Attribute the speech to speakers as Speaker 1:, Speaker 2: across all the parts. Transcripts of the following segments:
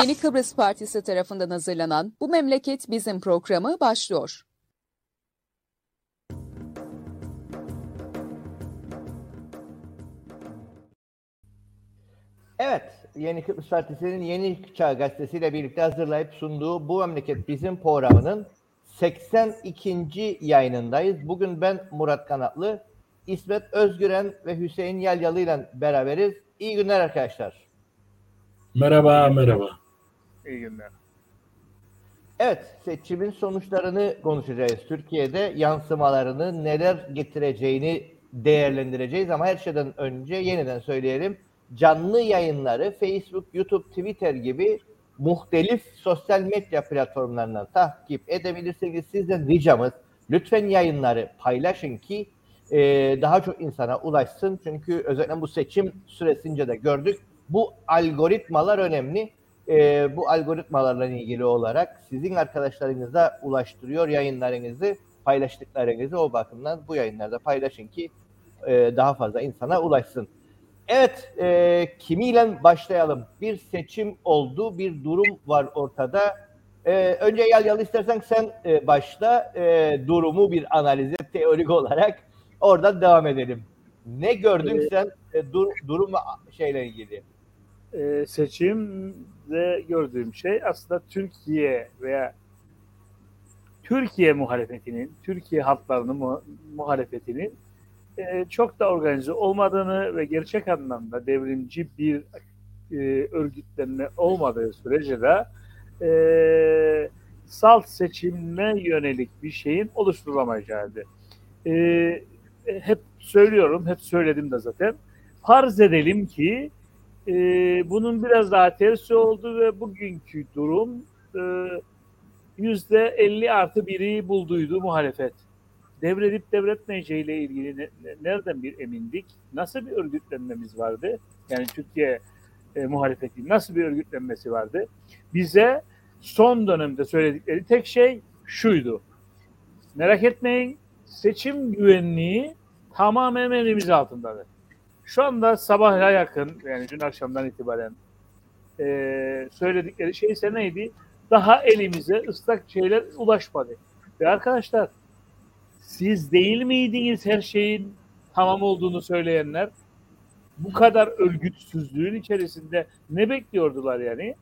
Speaker 1: Yeni Kıbrıs Partisi tarafından hazırlanan Bu Memleket Bizim programı başlıyor.
Speaker 2: Evet, Yeni Kıbrıs Partisi'nin Yeni Çağ Gazetesi ile birlikte hazırlayıp sunduğu Bu Memleket Bizim programının 82. yayınındayız. Bugün ben Murat Kanatlı, İsmet Özgüren ve Hüseyin Yalyalı ile beraberiz. İyi günler arkadaşlar.
Speaker 3: Merhaba, merhaba.
Speaker 4: İyi günler.
Speaker 2: Evet, seçimin sonuçlarını konuşacağız. Türkiye'de yansımalarını, neler getireceğini değerlendireceğiz ama her şeyden önce yeniden söyleyelim. Canlı yayınları Facebook, YouTube, Twitter gibi muhtelif sosyal medya platformlarından takip edebilirsiniz. Sizden ricamız lütfen yayınları paylaşın ki e, daha çok insana ulaşsın. Çünkü özellikle bu seçim süresince de gördük. Bu algoritmalar önemli. E, bu algoritmalarla ilgili olarak sizin arkadaşlarınıza ulaştırıyor yayınlarınızı, paylaştıklarınızı o bakımdan bu yayınlarda paylaşın ki e, daha fazla insana ulaşsın. Evet, e, kimiyle başlayalım? Bir seçim oldu, bir durum var ortada. E, önce Yal Yal istersen sen e, başla, e, durumu bir analize teorik olarak oradan devam edelim. Ne gördün
Speaker 4: Evet.
Speaker 2: sen e, dur, durum şeyle ilgili?
Speaker 4: Ee, seçimde gördüğüm şey aslında Türkiye veya Türkiye muhalefetinin, Türkiye halklarının mu- muhalefetinin e, çok da organize olmadığını ve gerçek anlamda devrimci bir e, örgütlenme olmadığı sürece de e, salt seçime yönelik bir şeyin oluşturulamayacağıydı. E, hep söylüyorum, hep söyledim de zaten. Farz edelim ki e, bunun biraz daha tersi oldu ve bugünkü durum e, yüzde 50 artı biri bulduydu muhalefet. Devredip devretmeyeceğiyle ilgili ne- ne- nereden bir emindik? Nasıl bir örgütlenmemiz vardı? Yani Türkiye e, muhalefeti nasıl bir örgütlenmesi vardı? Bize son dönemde söyledikleri tek şey şuydu. Merak etmeyin seçim güvenliği tamamen elimiz altındadır. Şu anda sabaha yakın yani dün akşamdan itibaren eee, söyledikleri şey ise neydi? Daha elimize ıslak şeyler ulaşmadı. Ve arkadaşlar siz değil miydiniz her şeyin tamam olduğunu söyleyenler? Bu kadar örgütsüzlüğün içerisinde ne bekliyordular yani?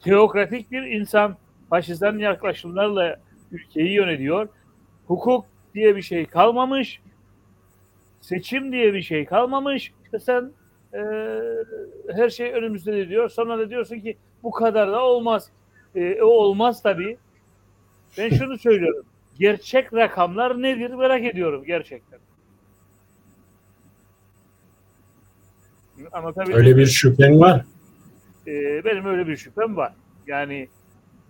Speaker 4: Teokratik bir insan faşizan yaklaşımlarla ülkeyi yönetiyor. Hukuk diye bir şey kalmamış seçim diye bir şey kalmamış ve sen e, her şey önümüzde diyor. Sonra da diyorsun ki bu kadar da olmaz. E, o olmaz tabii. Ben şunu söylüyorum. Gerçek rakamlar nedir merak ediyorum gerçekten. Anlatabildim
Speaker 3: Öyle bir şüphen var.
Speaker 4: E, benim öyle bir şüphem var. Yani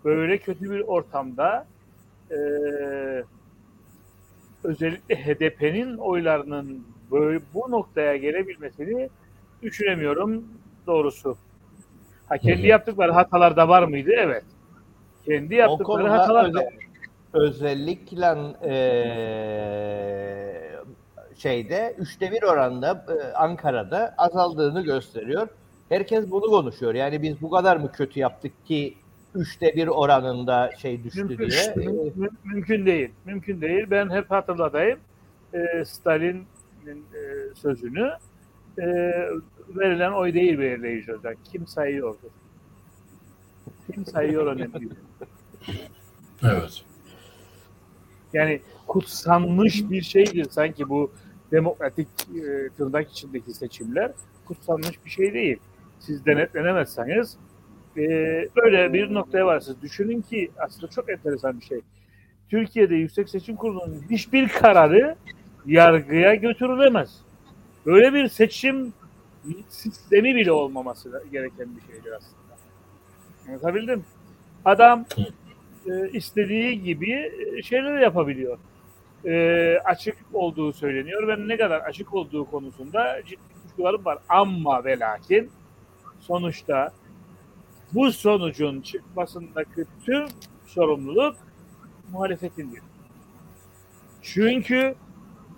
Speaker 4: böyle kötü bir ortamda e, özellikle HDP'nin oylarının böyle bu noktaya gelebilmesini düşünemiyorum doğrusu. Ha kendi yaptıkları hatalar da var mıydı? Evet. Kendi yaptıkları hatalar da
Speaker 2: özel-
Speaker 4: var.
Speaker 2: özellikle eee, şeyde üçte bir oranda e, Ankara'da azaldığını gösteriyor. Herkes bunu konuşuyor. Yani biz bu kadar mı kötü yaptık ki üçte bir oranında şey düştü
Speaker 4: Mümkün,
Speaker 2: diye.
Speaker 4: mü- mü- mümkün değil. Mümkün değil. Ben hep hatırlatayım. Ee, Stalin'in e, sözünü e, verilen oy değil belirleyici olacak. Kim sayıyordu? Kim sayıyor önemli. değil.
Speaker 3: Evet.
Speaker 4: Yani kutsanmış bir şeydir sanki bu demokratik e, tırnak içindeki seçimler kutsanmış bir şey değil. Siz denetlenemezseniz e, böyle bir noktaya varsınız. Düşünün ki aslında çok enteresan bir şey. Türkiye'de Yüksek Seçim Kurulu'nun hiçbir kararı yargıya götürülemez. Böyle bir seçim sistemi bile olmaması gereken bir şeydir aslında. Anlatabildim? Adam e, istediği gibi e, şeyler yapabiliyor. E, açık olduğu söyleniyor. Ben ne kadar açık olduğu konusunda ciddi kuşkularım var. Ama ve lakin sonuçta bu sonucun çıkmasındaki tüm sorumluluk muhalefetindir. Çünkü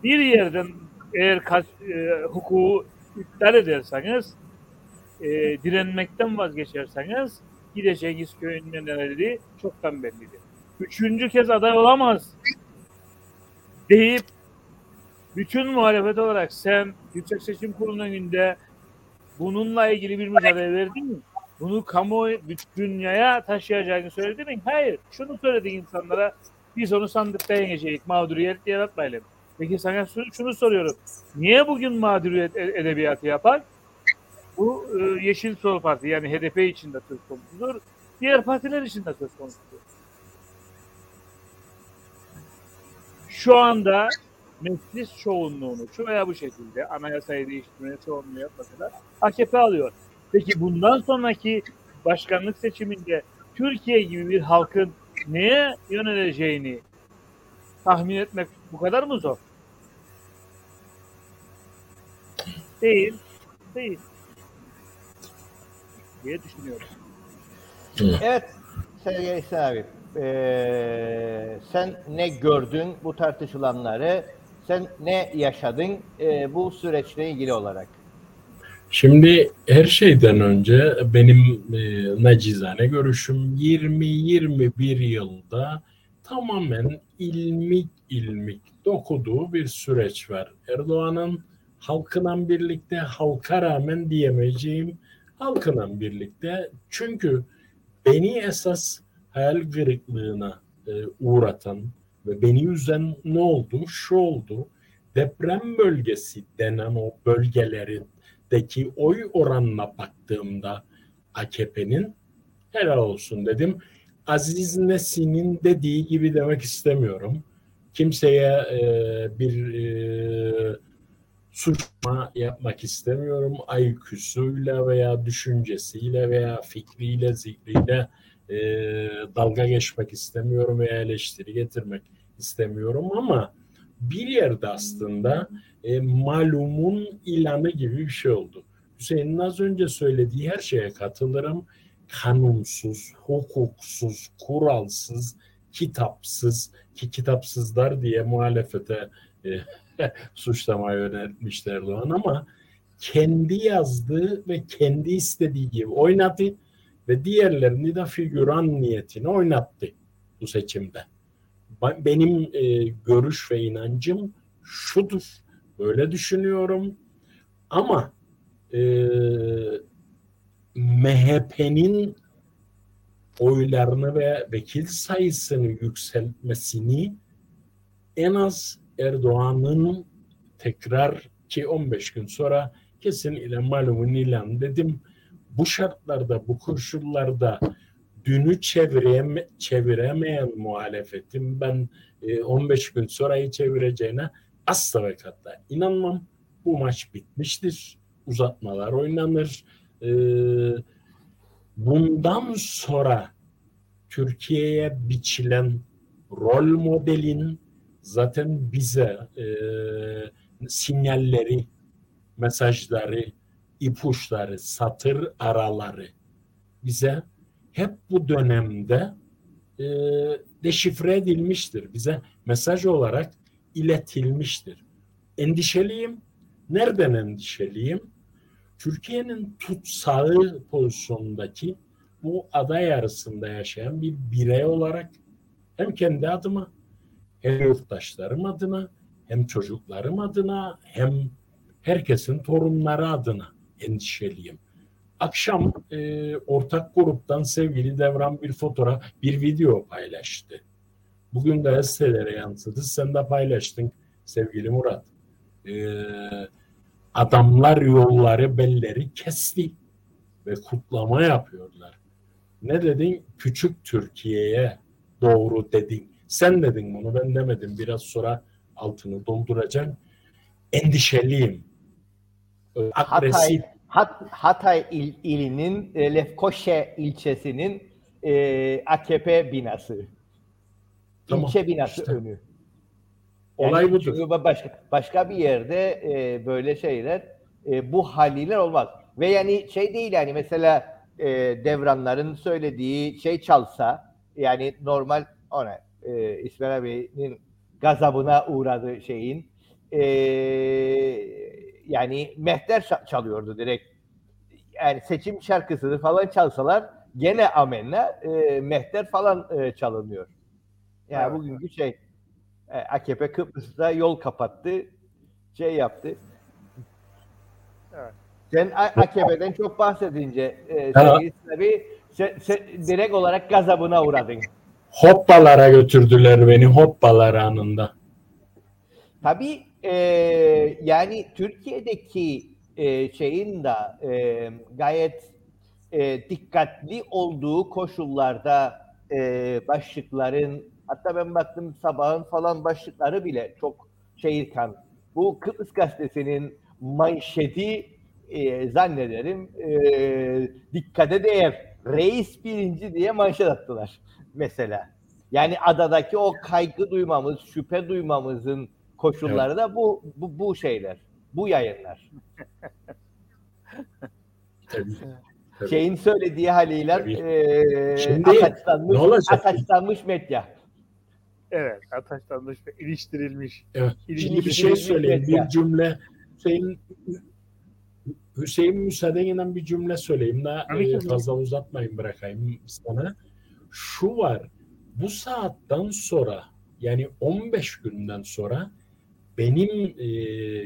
Speaker 4: bir yerden eğer kaç, e, hukuku iptal ederseniz e, direnmekten vazgeçerseniz gideceğiniz köyün neleri çoktan bellidir. Üçüncü kez aday olamaz deyip bütün muhalefet olarak sen Yüksek Seçim Kurulu'nun önünde bununla ilgili bir mücadele verdin mi? Bunu kamu dünyaya taşıyacağını söyledin mi? Hayır. Şunu söyledik insanlara. Biz onu sandıkta yeneceğiz. Mağduriyet yaratmayalım. Peki sana şunu, soruyorum. Niye bugün mağduriyet e- edebiyatı yapar? Bu e, Yeşil Sol Parti yani HDP için de söz konusudur. Diğer partiler için de söz konusudur. Şu anda meclis çoğunluğunu şu veya bu şekilde anayasayı değiştirmeye çoğunluğu yapmasa AKP alıyor. Peki bundan sonraki başkanlık seçiminde Türkiye gibi bir halkın neye yöneleceğini tahmin etmek bu kadar mı zor? Değil. Değil. diye düşünüyorum.
Speaker 2: Evet sevgili İhsan abi. Ee, sen ne gördün bu tartışılanları? Sen ne yaşadın e, bu süreçle ilgili olarak?
Speaker 3: Şimdi her şeyden önce benim e, nacizane görüşüm 20-21 yılda tamamen ilmik ilmik dokuduğu bir süreç var. Erdoğan'ın halkla birlikte halka rağmen diyemeyeceğim halkla birlikte çünkü beni esas hayal kırıklığına e, uğratan ve beni üzen ne oldu? Şu oldu. Deprem bölgesi denen o bölgelerindeki oy oranına baktığımda AKP'nin helal olsun dedim. Aziz Nesin'in dediği gibi demek istemiyorum. Kimseye e, bir e, suçma yapmak istemiyorum. IQ'suyla veya düşüncesiyle veya fikriyle, zikriyle e, dalga geçmek istemiyorum veya eleştiri getirmek istemiyorum ama bir yerde aslında e, malumun ilanı gibi bir şey oldu. Hüseyin'in az önce söylediği her şeye katılırım. Kanunsuz, hukuksuz, kuralsız, kitapsız ki kitapsızlar diye muhalefete e, suçlama yöneltmişler Erdoğan ama kendi yazdığı ve kendi istediği gibi oynadı ve diğerlerini de figüran niyetine oynattı bu seçimde. Benim e, görüş ve inancım şudur. Böyle düşünüyorum. Ama e, MHP'nin oylarını ve vekil sayısını yükseltmesini en az Erdoğan'ın tekrar ki 15 gün sonra kesin ile malumun ilan dedim. Bu şartlarda, bu koşullarda dünü çevireme, çeviremeyen muhalefetin ben e, 15 gün sonrayı çevireceğine asla ve katla inanmam. Bu maç bitmiştir. Uzatmalar oynanır. E, bundan sonra Türkiye'ye biçilen rol modelin zaten bize e, sinyalleri, mesajları, ipuçları, satır araları bize hep bu dönemde e, deşifre edilmiştir. Bize mesaj olarak iletilmiştir. Endişeliyim. Nereden endişeliyim? Türkiye'nin tutsağı pozisyondaki bu aday arasında yaşayan bir birey olarak hem kendi adıma hem yurttaşlarım adına hem çocuklarım adına hem herkesin torunları adına endişeliyim. Akşam e, ortak gruptan sevgili Devran bir fotoğraf, bir video paylaştı. Bugün de gazetelere yansıdı. Sen de paylaştın sevgili Murat. E, adamlar yolları belleri kesti ve kutlama yapıyorlar. Ne dedin? Küçük Türkiye'ye doğru dedin. Sen dedin bunu ben demedim. Biraz sonra altını dolduracağım. Endişeliyim.
Speaker 2: Agresif. Hatay, Hat, Hatay il, ilinin e, Lefkoşe ilçesinin e, AKP binası. Tamam, İlçe binası işte. önü. Yani Olay budur. Çünkü başka, başka bir yerde e, böyle şeyler e, bu haliyle olmaz. Ve yani şey değil yani mesela e, devranların söylediği şey çalsa yani normal ona e, İsmail abinin gazabına uğradığı şeyin e, yani mehter çalıyordu direkt. yani seçim şarkısını falan çalsalar gene amenna e, mehter falan e, çalınıyor. Yani
Speaker 4: Evet.
Speaker 2: bugünkü şey e, AKP Kıbrıs'ta yol kapattı. Şey yaptı.
Speaker 4: Evet.
Speaker 2: Sen A- AKP'den çok bahsedince e, sevgili sen, sen direkt olarak gazabına uğradın.
Speaker 3: Hoppalara götürdüler beni hoppalar anında.
Speaker 2: Tabii e, yani Türkiye'deki e, şeyin de e, gayet e, dikkatli olduğu koşullarda e, başlıkların hatta ben baktım sabahın falan başlıkları bile çok şehirkan. Bu Kıbrıs Gazetesi'nin manşeti e, zannederim e, dikkate değer. Reis birinci diye manşet attılar mesela. Yani adadaki o kaygı duymamız, şüphe duymamızın koşulları da bu, bu bu şeyler. Bu yayınlar.
Speaker 3: Tabii. Tabii.
Speaker 2: Şeyin söylediği haliyle eee
Speaker 3: Şimdi
Speaker 2: ataçlanmış, ataçlanmış medya.
Speaker 4: Evet, ataşlanmış ve iliştirilmiş.
Speaker 3: Evet. Şimdi bir şey söyleyeyim.
Speaker 2: medya.
Speaker 3: Bir cümle Hüseyin Hüseyin müsaadenle bir cümle söyleyeyim da
Speaker 4: Tabii
Speaker 3: e, fazla uzatmayın bırakayım sana. Şu var. Bu saatten sonra yani 15 günden sonra benim e,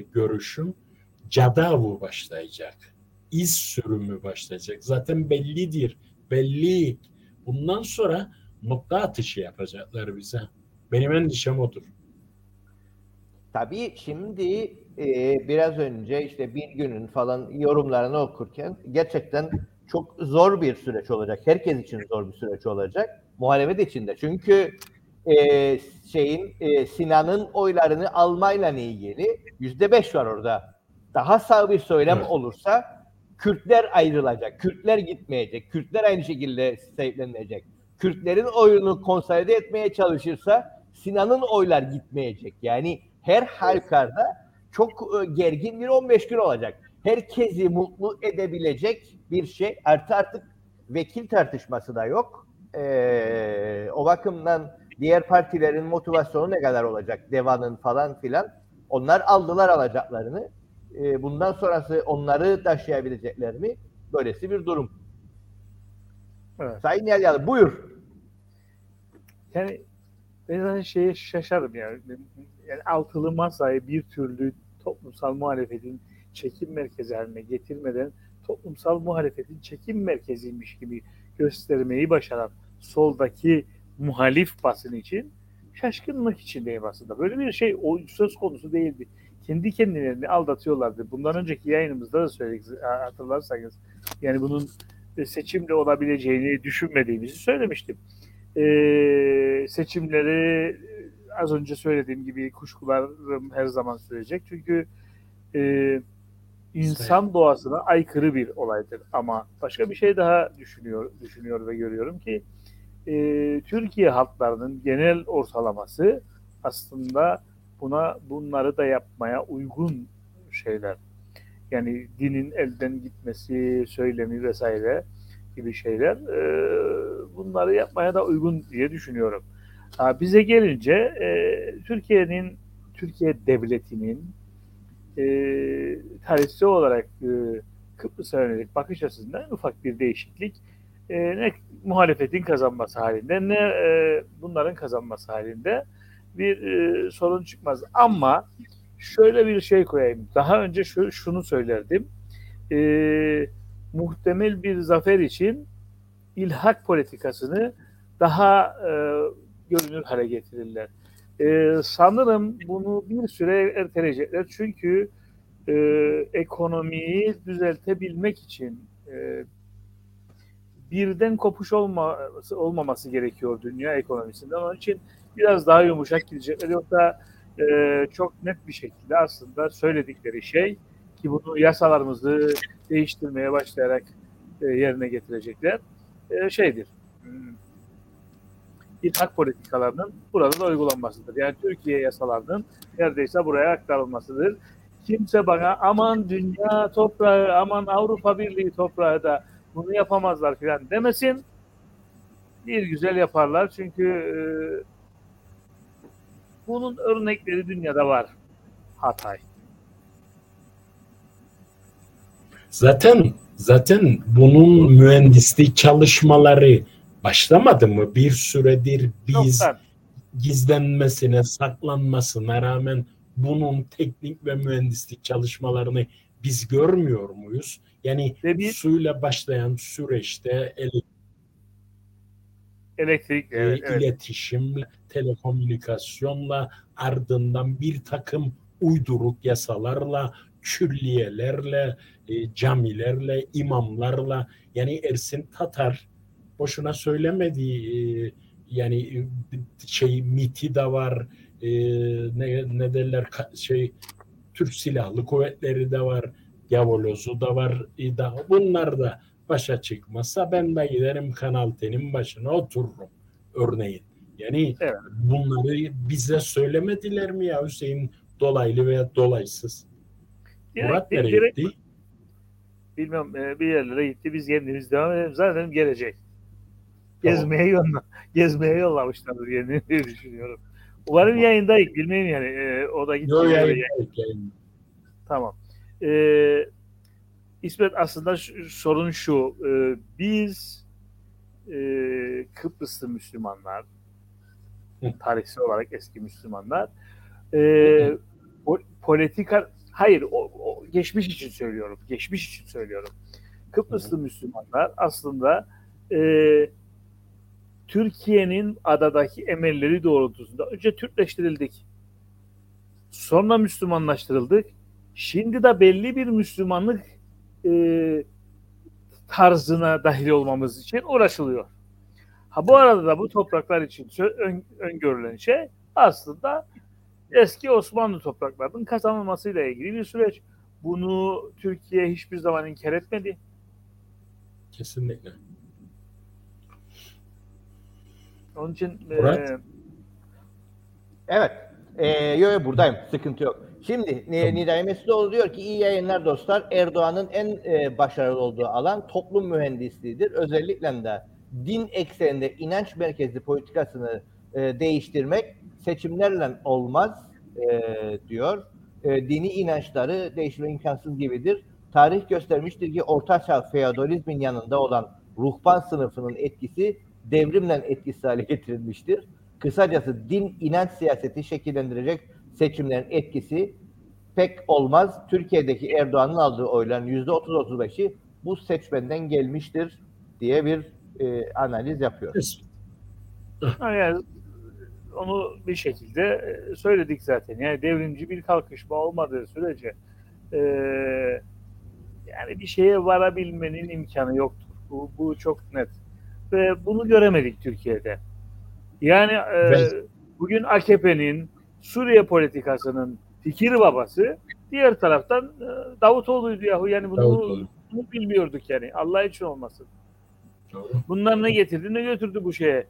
Speaker 3: görüşüm cadavu başlayacak. İz sürümü başlayacak. Zaten bellidir. Belli. Bundan sonra nokta atışı yapacaklar bize. Benim endişem odur.
Speaker 2: Tabii şimdi eee, biraz önce işte bir günün falan yorumlarını okurken gerçekten çok zor bir süreç olacak. Herkes için zor bir süreç olacak. Muhalefet için de. Çünkü eee, şeyin eee, Sinan'ın oylarını almayla ilgili yüzde beş var orada. Daha sağ bir söylem
Speaker 3: Evet.
Speaker 2: olursa Kürtler ayrılacak. Kürtler gitmeyecek. Kürtler aynı şekilde sahiplenecek. Kürtlerin oyunu konsolide etmeye çalışırsa Sinan'ın oylar gitmeyecek. Yani her halükarda çok e, gergin bir 15 gün olacak. Herkesi mutlu edebilecek bir şey. Artı artık vekil tartışması da yok. Ee, o bakımdan diğer partilerin motivasyonu ne kadar olacak? Deva'nın falan filan. Onlar aldılar alacaklarını. Ee, bundan sonrası onları taşıyabilecekler mi? Böylesi bir durum.
Speaker 4: Evet.
Speaker 2: Sayın Yalyalı buyur.
Speaker 4: Yani ben zaten şeye şaşarım yani. Yani altılı masayı bir türlü toplumsal muhalefetin çekim merkezi haline getirmeden toplumsal muhalefetin çekim merkeziymiş gibi göstermeyi başaran soldaki muhalif basın için şaşkınlık içindeyim aslında. Böyle bir şey o söz konusu değildi. Kendi kendilerini aldatıyorlardı. Bundan önceki yayınımızda da söyledik hatırlarsanız. Yani bunun seçimle olabileceğini düşünmediğimizi söylemiştim. Ee, seçimleri az önce söylediğim gibi kuşkularım her zaman sürecek. Çünkü e, insan doğasına aykırı bir olaydır. Ama başka bir şey daha düşünüyor, düşünüyor ve görüyorum ki e, Türkiye halklarının genel ortalaması aslında buna bunları da yapmaya uygun şeyler. Yani dinin elden gitmesi, söylemi vesaire gibi şeyler e, bunları yapmaya da uygun diye düşünüyorum. Ha, bize gelince e, Türkiye'nin Türkiye devletinin e, tarihsel olarak e, Kıbrıs'a yönelik bakış açısından ufak bir değişiklik e, ne muhalefetin kazanması halinde ne e, bunların kazanması halinde bir e, sorun çıkmaz. Ama şöyle bir şey koyayım. Daha önce şu, şunu söylerdim. E, muhtemel bir zafer için ilhak politikasını daha e, görünür hale getirirler. E, sanırım bunu bir süre erteleyecekler. Çünkü e, ekonomiyi düzeltebilmek için e, birden kopuş olması, olmaması gerekiyor dünya ekonomisinden. Onun için biraz daha yumuşak gidecekler. Yoksa e, çok net bir şekilde aslında söyledikleri şey ki bunu yasalarımızı değiştirmeye başlayarak e, yerine getirecekler e, şeydir. Hmm, İlhak politikalarının burada da uygulanmasıdır. Yani Türkiye yasalarının neredeyse buraya aktarılmasıdır. Kimse bana aman dünya toprağı, aman Avrupa Birliği toprağı da bunu yapamazlar filan demesin. Bir güzel yaparlar çünkü e, bunun örnekleri dünyada var. Hatay.
Speaker 3: Zaten Zaten bunun mühendislik çalışmaları başlamadı mı? Bir süredir biz
Speaker 4: Çoktan.
Speaker 3: gizlenmesine, saklanmasına rağmen bunun teknik ve mühendislik çalışmalarını biz görmüyor muyuz? Yani
Speaker 4: Ve bir-
Speaker 3: suyla başlayan süreçte ele-
Speaker 4: Elektrik, evet, evet.
Speaker 3: iletişimle, telekomünikasyonla ardından bir takım uyduruk yasalarla, külliyelerle, e, camilerle, imamlarla yani Ersin Tatar boşuna söylemedi e, yani e, şey MIT'i de var e, ne, ne derler şey Türk Silahlı Kuvvetleri de var Yavoloz'u da var e, da, bunlar da başa çıkmazsa ben de giderim Kanal T'nin başına otururum örneğin. Yani
Speaker 4: Evet.
Speaker 3: bunları bize söylemediler mi ya Hüseyin dolaylı veya dolaysız?
Speaker 4: Direkt-
Speaker 3: Murat nereye
Speaker 4: direkt-
Speaker 3: gitti?
Speaker 4: bilmem e, bir yerlere gitti. Biz kendimiz devam edelim. Zaten gelecek.
Speaker 3: Tamam.
Speaker 4: Gezmeye yolla, gezmeye yollamışlardır diye, diye düşünüyorum. Umarım yayındayız. Bilmeyeyim yani. E, o da gitti.
Speaker 3: Yok yani.
Speaker 4: Tamam. Ee, İsmet aslında şu- sorun şu. e, biz e, Kıbrıslı Müslümanlar tarihsel olarak eski Müslümanlar e, po- politika hayır o, o geçmiş için söylüyorum. Geçmiş için söylüyorum. Kıbrıslı Müslümanlar aslında e, Türkiye'nin adadaki emelleri doğrultusunda önce Türkleştirildik. Sonra Müslümanlaştırıldık. Şimdi de belli bir Müslümanlık e, tarzına dahil olmamız için uğraşılıyor. Ha bu arada da bu topraklar için ön, öngörülen şey aslında eski Osmanlı topraklarının kazanılmasıyla ilgili bir süreç. Bunu Türkiye hiçbir zaman inkar etmedi.
Speaker 3: Kesinlikle.
Speaker 4: Onun için
Speaker 3: Murat?
Speaker 4: e,
Speaker 2: Evet. Ee, yo, yo, buradayım. Sıkıntı yok. Şimdi
Speaker 3: Tamam.
Speaker 2: Nidai Mesloğlu diyor ki iyi yayınlar dostlar. Erdoğan'ın en e, başarılı olduğu alan toplum mühendisliğidir. Özellikle de din ekseninde inanç merkezli politikasını e, değiştirmek seçimlerle olmaz e, diyor. E, dini inançları değiştirme imkansız gibidir. Tarih göstermiştir ki Ortaçağ feodalizmin yanında olan ruhban sınıfının etkisi devrimle etkisiz hale getirilmiştir. Kısacası din inanç siyaseti şekillendirecek seçimlerin etkisi pek olmaz. Türkiye'deki Erdoğan'ın aldığı oyların %30-35'i bu seçmenden gelmiştir diye bir e, analiz yapıyor.
Speaker 4: Ha, Yani onu bir şekilde e, söyledik zaten. Yani devrimci bir kalkışma olmadığı sürece e, yani bir şeye varabilmenin imkanı yoktur. Bu, bu çok net. Ve bunu göremedik Türkiye'de. Yani e,
Speaker 3: Evet.
Speaker 4: bugün AKP'nin Suriye politikasının fikir babası diğer taraftan e, Davutoğlu'ydu yahu. Yani bunu,
Speaker 3: Davutoğlu.
Speaker 4: bunu bilmiyorduk yani. Allah için olmasın.
Speaker 3: Doğru.
Speaker 4: Bunlar ne getirdi ne götürdü bu şeye.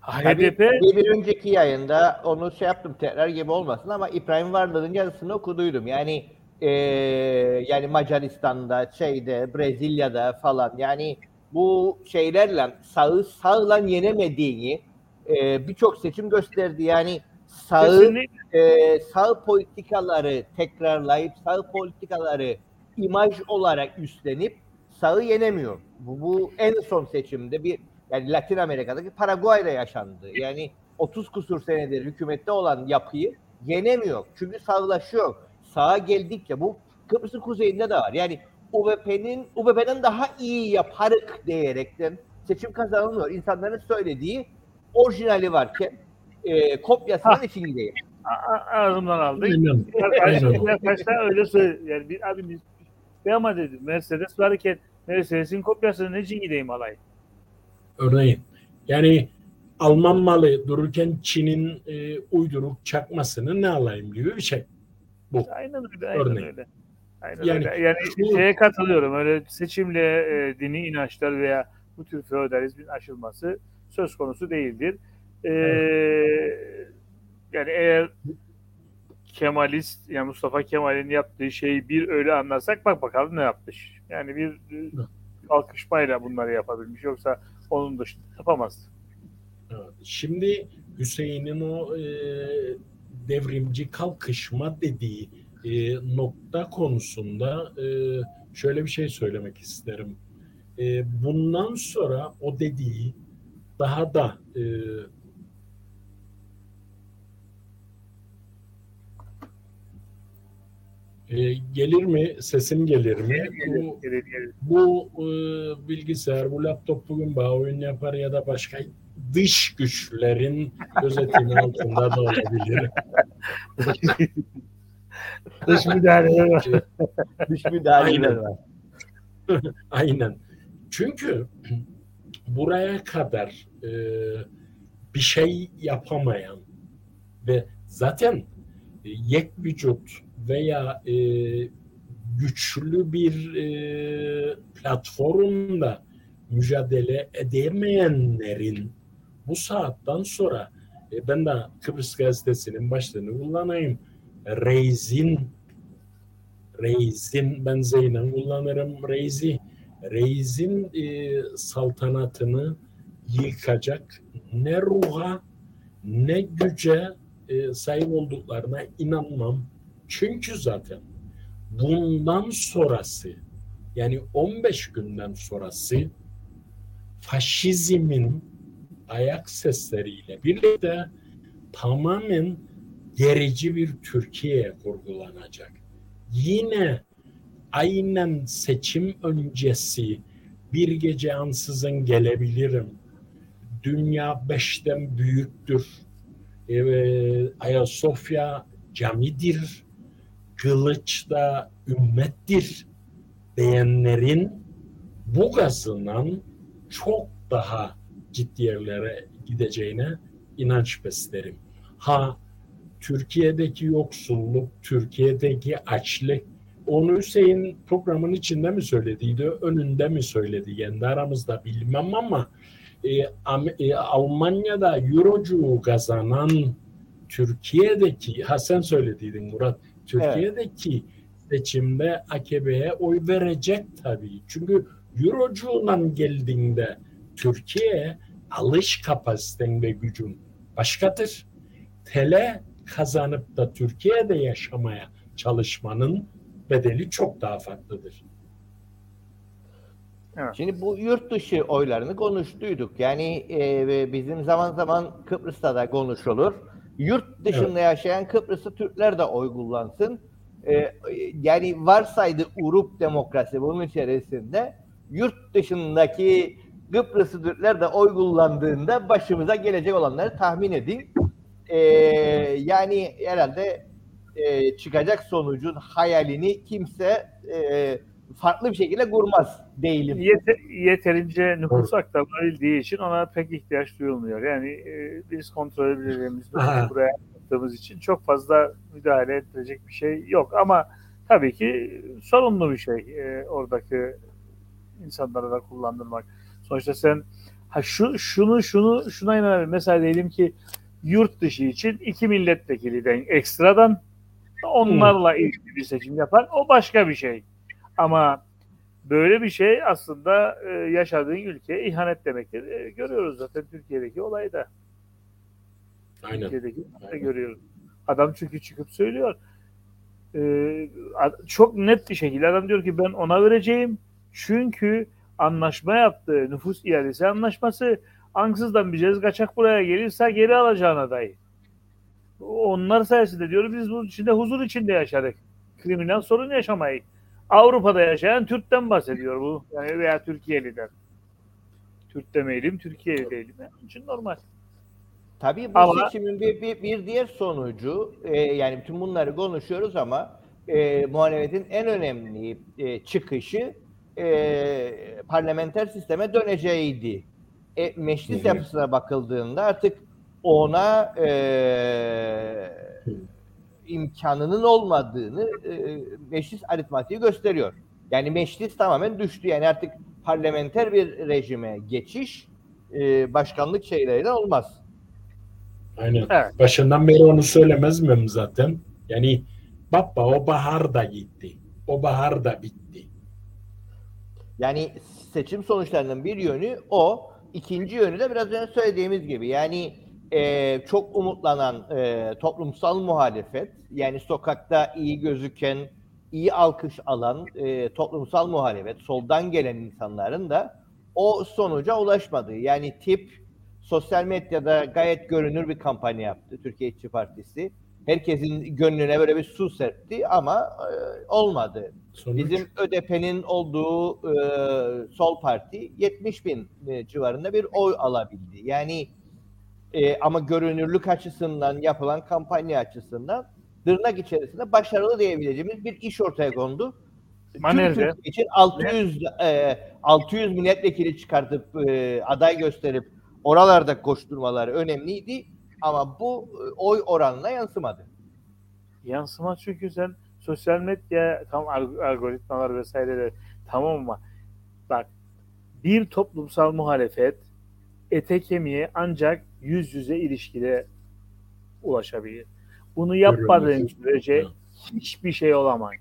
Speaker 4: HDP
Speaker 2: bir, bir önceki yayında onu şey yaptım tekrar gibi olmasın ama İbrahim Varlı'nın yazısını okuduydum. Yani e, yani Macaristan'da, şeyde, Brezilya'da falan yani bu şeylerle sağı sağla yenemediğini e, birçok seçim gösterdi. Yani sağı
Speaker 4: kesinlikle
Speaker 2: e, sağ politikaları tekrarlayıp sağ politikaları imaj olarak üstlenip sağı yenemiyor. Bu, bu en son seçimde bir yani Latin Amerika'daki Paraguay'da yaşandı. Yani 30 kusur senedir hükümette olan yapıyı yenemiyor. Çünkü sağlaşıyor. Sağa geldikçe bu Kıbrıs'ın kuzeyinde de var. Yani UBP'nin UBP'den daha iyi yaparık diyerekten seçim kazanılmıyor. İnsanların söylediği orijinali varken e, kopyasının
Speaker 4: Ha.
Speaker 2: için gideyim.
Speaker 4: A- a- ağzımdan aldı.
Speaker 3: Aynen.
Speaker 4: Başta,
Speaker 3: Aynen.
Speaker 4: başta öyle söyledi. Yani bir abi biz bir ama dedi Mercedes varken Mercedes'in kopyasını ne için gideyim alay?
Speaker 3: Örneğin. Yani Alman malı dururken Çin'in e, uyduruk çakmasını ne alayım gibi bir şey. Bu.
Speaker 4: Aynen öyle. Aynen
Speaker 3: Örneğin.
Speaker 4: öyle. Aynen
Speaker 3: Yani
Speaker 4: öyle. Yani
Speaker 3: şu-
Speaker 4: şeye katılıyorum. Öyle seçimle e, dini inançlar veya bu tür feodalizmin aşılması söz konusu değildir. E, yani eğer Kemalist yani Mustafa Kemal'in yaptığı şeyi bir öyle anlarsak bak bakalım ne yapmış. Yani bir e, kalkışmayla bunları yapabilmiş. Yoksa onun dışında yapamaz.
Speaker 3: Evet. Şimdi Hüseyin'in o e, devrimci kalkışma dediği e, nokta konusunda e, şöyle bir şey söylemek isterim. E, bundan sonra o dediği daha da e, e, gelir mi? Sesim gelir mi?
Speaker 4: Gelir,
Speaker 3: Bu,
Speaker 4: gelir, gelir.
Speaker 3: bu e, bilgisayar, bu laptop bugün bağ oyun yapar ya da başka dış güçlerin gözetimi altında da olabilir.
Speaker 4: Dış müdahaleler var.
Speaker 2: Dış müdahaleler
Speaker 3: Aynen.
Speaker 2: var.
Speaker 3: Aynen. Çünkü buraya kadar e, bir şey yapamayan ve zaten e, yek vücut veya e, güçlü bir e, platformda mücadele edemeyenlerin bu saatten sonra e, ben de Kıbrıs Gazetesi'nin başlığını kullanayım. Reis'in Reis'in ben Zeynep kullanırım. Reis'i Reis'in e, saltanatını yıkacak ne ruha ne güce e, sahip olduklarına inanmam. Çünkü zaten bundan sonrası yani 15 günden sonrası faşizmin ayak sesleriyle birlikte tamamen gerici bir Türkiye kurgulanacak. Yine aynen seçim öncesi bir gece ansızın gelebilirim. Dünya beşten büyüktür. Ee, Ayasofya camidir. Kılıç da ümmettir diyenlerin bu gazından çok daha ciddi yerlere gideceğine inanç beslerim. Ha Türkiye'deki yoksulluk, Türkiye'deki açlık, onu Hüseyin programın içinde mi söylediydi, önünde mi söyledi? Kendi aramızda bilmem ama e, e, Almanya'da Eurocu kazanan Türkiye'deki, ha sen söylediydin Murat, Türkiye'deki seçimde AKP'ye oy verecek tabii. Çünkü Eurocu'la geldiğinde Türkiye alış kapasiten ve gücün başkadır. Tele kazanıp da Türkiye'de yaşamaya çalışmanın bedeli çok daha farklıdır.
Speaker 2: Şimdi bu yurt dışı oylarını konuştuyduk. Yani e, bizim zaman zaman Kıbrıs'ta da konuşulur. Yurt dışında yaşayan Kıbrıslı Türkler de oy kullansın. E, yani varsaydı Urup demokrasi bunun içerisinde yurt dışındaki Kıbrıslı Türkler de oy kullandığında başımıza gelecek olanları tahmin edin. E, yani herhalde e, çıkacak sonucun hayalini kimse e, farklı bir şekilde kurmaz değilim.
Speaker 4: Yete- yeterince nüfus aktarabildiği için ona pek ihtiyaç duyulmuyor. Yani e, biz kontrol edebileceğimiz buraya yaptığımız için çok fazla müdahale edilecek bir şey yok. Ama tabii ki sorunlu bir şey e, oradaki insanlara da kullandırmak. Sonuçta sen ha şu şunu şunu şuna inanabilir. Mesela diyelim ki yurt dışı için iki milletvekiliden ekstradan onlarla ilgili bir seçim yapan o başka bir şey. Ama böyle bir şey aslında e, yaşadığın ülkeye ihanet demektir. E, görüyoruz zaten Türkiye'deki olayı da.
Speaker 3: Aynen.
Speaker 4: Türkiye'deki olayı da görüyoruz. Adam çünkü çıkıp söylüyor. E, çok net bir şekilde adam diyor ki ben ona vereceğim. Çünkü anlaşma yaptığı nüfus iadesi anlaşması ansızdan bir cez kaçak buraya gelirse geri alacağına dair. Onlar sayesinde diyor biz bu içinde huzur içinde yaşadık. Kriminal sorun yaşamayı. Avrupa'da yaşayan Türk'ten bahsediyor bu. Yani veya Türkiye'liden. Türk demeyelim, Türkiye'li değilim. Yani onun için normal.
Speaker 2: Tabii bu
Speaker 4: Ama-
Speaker 2: seçimin bir, bir, bir diğer sonucu e, yani bütün bunları konuşuyoruz ama e, muhalefetin en önemli e, çıkışı e, parlamenter sisteme döneceğiydi. E, meclis yapısına bakıldığında artık ona e, imkanının olmadığını e, meclis aritmatiği gösteriyor. Yani meclis tamamen düştü. Yani artık parlamenter bir rejime geçiş e, başkanlık şeyleriyle olmaz.
Speaker 3: Aynen.
Speaker 4: Evet.
Speaker 3: Başından beri onu söylemez miyim zaten? Yani baba o bahar da gitti. O bahar da bitti.
Speaker 2: Yani seçim sonuçlarının bir yönü o. ikinci yönü de biraz önce söylediğimiz gibi. Yani e, çok umutlanan e, toplumsal muhalefet yani sokakta iyi gözüken, iyi alkış alan e, toplumsal muhalefet, soldan gelen insanların da o sonuca ulaşmadı. Yani tip sosyal medyada gayet görünür bir kampanya yaptı Türkiye İşçi Partisi. Herkesin gönlüne böyle bir su serpti ama e, olmadı.
Speaker 3: Sonuç,
Speaker 2: Bizim ÖDP'nin olduğu e, sol parti 70 bin e, civarında bir oy alabildi. Yani e, ama görünürlük açısından yapılan kampanya açısından tırnak içerisinde başarılı diyebileceğimiz bir iş ortaya kondu.
Speaker 4: Nerede?
Speaker 2: Türkiye için 600 e, 600 milletvekili çıkartıp e, aday gösterip oralarda koşturmaları önemliydi ama bu e, oy oranına yansımadı.
Speaker 4: Yansıma çünkü sen sosyal medya tam alg- algoritmalar vesaireler tamam ama bak bir toplumsal muhalefet ete kemiğe ancak yüz yüze ilişkide ulaşabilir. Bunu yapmadığın sürece hiçbir şey olamaz.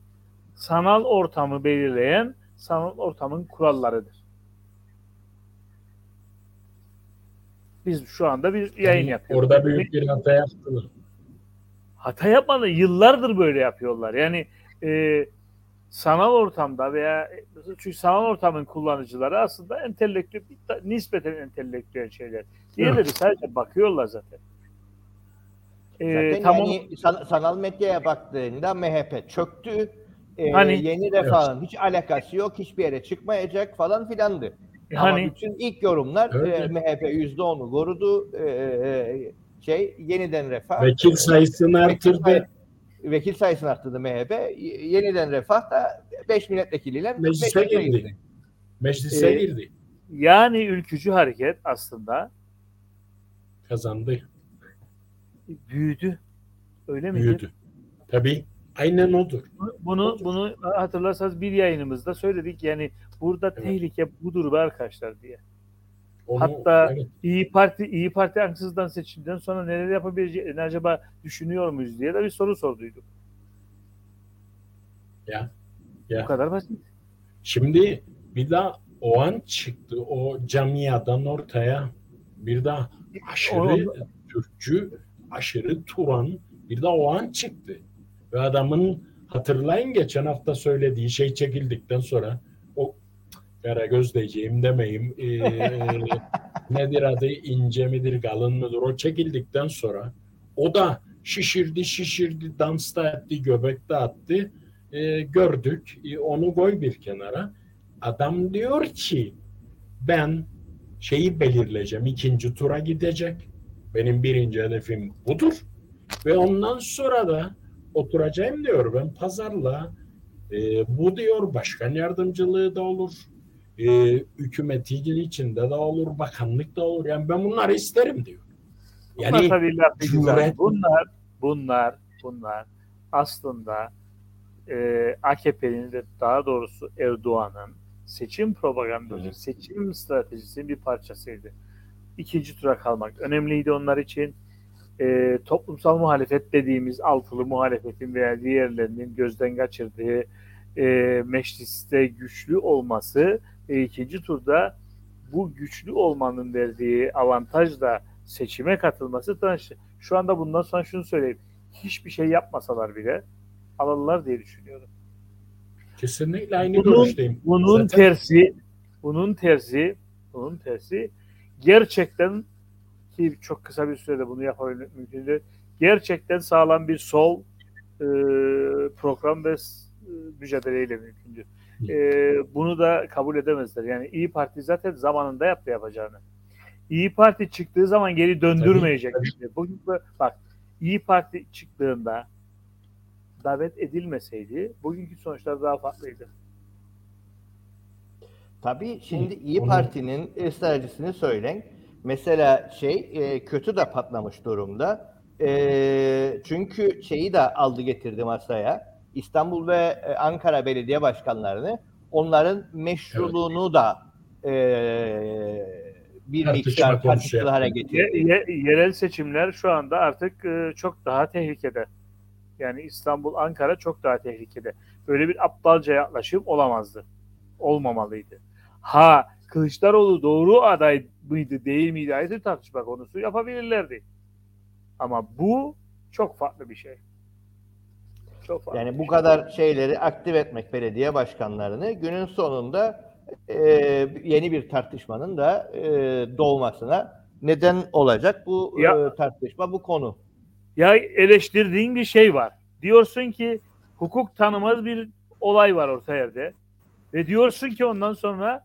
Speaker 4: Sanal ortamı belirleyen sanal ortamın kurallarıdır. Biz şu anda bir yayın
Speaker 3: Yani
Speaker 4: yapıyoruz.
Speaker 3: Orada büyük bir hata yaptılar.
Speaker 4: hata yapmadı. Yıllardır böyle yapıyorlar. Yani e, sanal ortamda veya çünkü sanal ortamın kullanıcıları aslında entelektüel, nispeten entelektüel şeyler. Diğerleri sadece bakıyorlar zaten. E,
Speaker 2: Zaten
Speaker 4: tamam.
Speaker 2: yani san- sanal medyaya baktığında MHP çöktü. Ee,
Speaker 4: Hani-
Speaker 2: yeni refahın hiç alakası yok, hiçbir yere çıkmayacak falan filandı. Ama
Speaker 4: hani
Speaker 2: bütün ilk yorumlar
Speaker 3: Öyle.
Speaker 2: e, MHP %10'u korudu. E, e, şey yeniden refah.
Speaker 3: Vekil sayısını
Speaker 2: say-
Speaker 3: artırdı.
Speaker 2: vekil sayısını arttırdı MHP. Yeniden refah da 5 milletvekiliyle
Speaker 3: Meclise
Speaker 2: meclise
Speaker 3: girdi. Meclise
Speaker 4: Ee,
Speaker 3: girdi.
Speaker 4: yani ülkücü hareket aslında
Speaker 3: Kazandı.
Speaker 4: büyüdü. Öyle mi?
Speaker 3: Büyüdü. Tabii. Aynen odur.
Speaker 4: Bunu bunu hatırlarsanız bir yayınımızda söyledik. Yani burada
Speaker 3: Evet.
Speaker 4: tehlike budur be arkadaşlar diye.
Speaker 3: Onu,
Speaker 4: Hatta-
Speaker 3: evet,
Speaker 4: İyi Parti İyi Parti ansızdan seçimden sonra neler yapabileceğini acaba düşünüyor muyuz diye de bir soru sorduyduk.
Speaker 3: ya.
Speaker 4: Bu
Speaker 3: Ya.
Speaker 4: kadar basit.
Speaker 3: Şimdi bir daha o an çıktı o camiadan ortaya bir daha aşırı
Speaker 4: O-
Speaker 3: Türkçü, aşırı Turan bir de o an çıktı. Ve adamın hatırlayın geçen hafta söylediği şey çekildikten sonra o kara göz diyeceğim demeyim ee, nedir adı ince midir kalın mıdır? O çekildikten sonra o da şişirdi şişirdi dans da etti göbek de attı. Ee, gördük. Ee, onu koy bir kenara. Adam diyor ki ben şeyi belirleyeceğim ikinci tura gidecek. Benim birinci hedefim budur. Ve ondan sonra da oturacağım diyor. Ben pazarla e, bu diyor başkan yardımcılığı da olur e, hükümetin içinde de olur bakanlık da olur yani ben bunları isterim diyor.
Speaker 4: Bunlar
Speaker 3: Yani
Speaker 4: tabii güzel.
Speaker 3: cüret-
Speaker 4: Bunlar bunlar bunlar aslında e, AKP'nin ve daha doğrusu Erdoğan'ın seçim propagandası,
Speaker 3: Evet.
Speaker 4: seçim stratejisinin bir parçasıydı. İkinci tura kalmak önemliydi onlar için. E, toplumsal muhalefet dediğimiz altılı muhalefetin veya diğerlerinin gözden kaçırdığı e, mecliste güçlü olması ve ikinci turda bu güçlü olmanın verdiği avantajla seçime katılması. Şu anda bundan sonra şunu söyleyeyim. Hiçbir şey yapmasalar bile alırlar diye düşünüyorum.
Speaker 3: kesinlikle aynı
Speaker 4: Bunun-
Speaker 3: görüşteyim.
Speaker 4: Bunun
Speaker 3: Zaten
Speaker 4: tersi, bunun tersi, bunun tersi gerçekten ki çok kısa bir sürede bunu yapabilmek mümkün değil. Gerçekten sağlam bir sol e, program ve e, mücadeleyle mümkündür. E, bunu da kabul edemezler. Yani İyi Parti zaten zamanında yaptı yapacağını. İyi Parti çıktığı zaman geri döndürmeyecek. Bugün bu- bak İyi Parti çıktığında davet edilmeseydi bugünkü sonuçlar daha farklıydı.
Speaker 2: Tabii şimdi İyi Parti'nin stratejisini söyleyin. Mesela şey e, kötü de patlamış durumda. E, çünkü şeyi de aldı getirdi masaya. İstanbul ve e, Ankara belediye başkanlarını onların meşruluğunu da e, bir
Speaker 3: Tartışma
Speaker 2: miktar tartışılı hale getirdi.
Speaker 4: Ye- ye- yerel seçimler şu anda artık e, çok daha tehlikede. Yani İstanbul, Ankara çok daha tehlikede. Böyle bir aptalca yaklaşım olamazdı. Olmamalıydı. Ha Kılıçdaroğlu doğru aday mıydı değil miydi ayrı tartışma konusu yapabilirlerdi. Ama bu çok farklı bir şey. Çok farklı
Speaker 2: Yani bu kadar şeyleri aktif etmek belediye başkanlarını günün sonunda e, yeni bir tartışmanın da e, doğmasına neden olacak bu
Speaker 4: Ya-
Speaker 2: e, tartışma, bu konu.
Speaker 4: Ya eleştirdiğin bir şey var. Diyorsun ki hukuk tanımaz bir olay var orta yerde. Ve diyorsun ki ondan sonra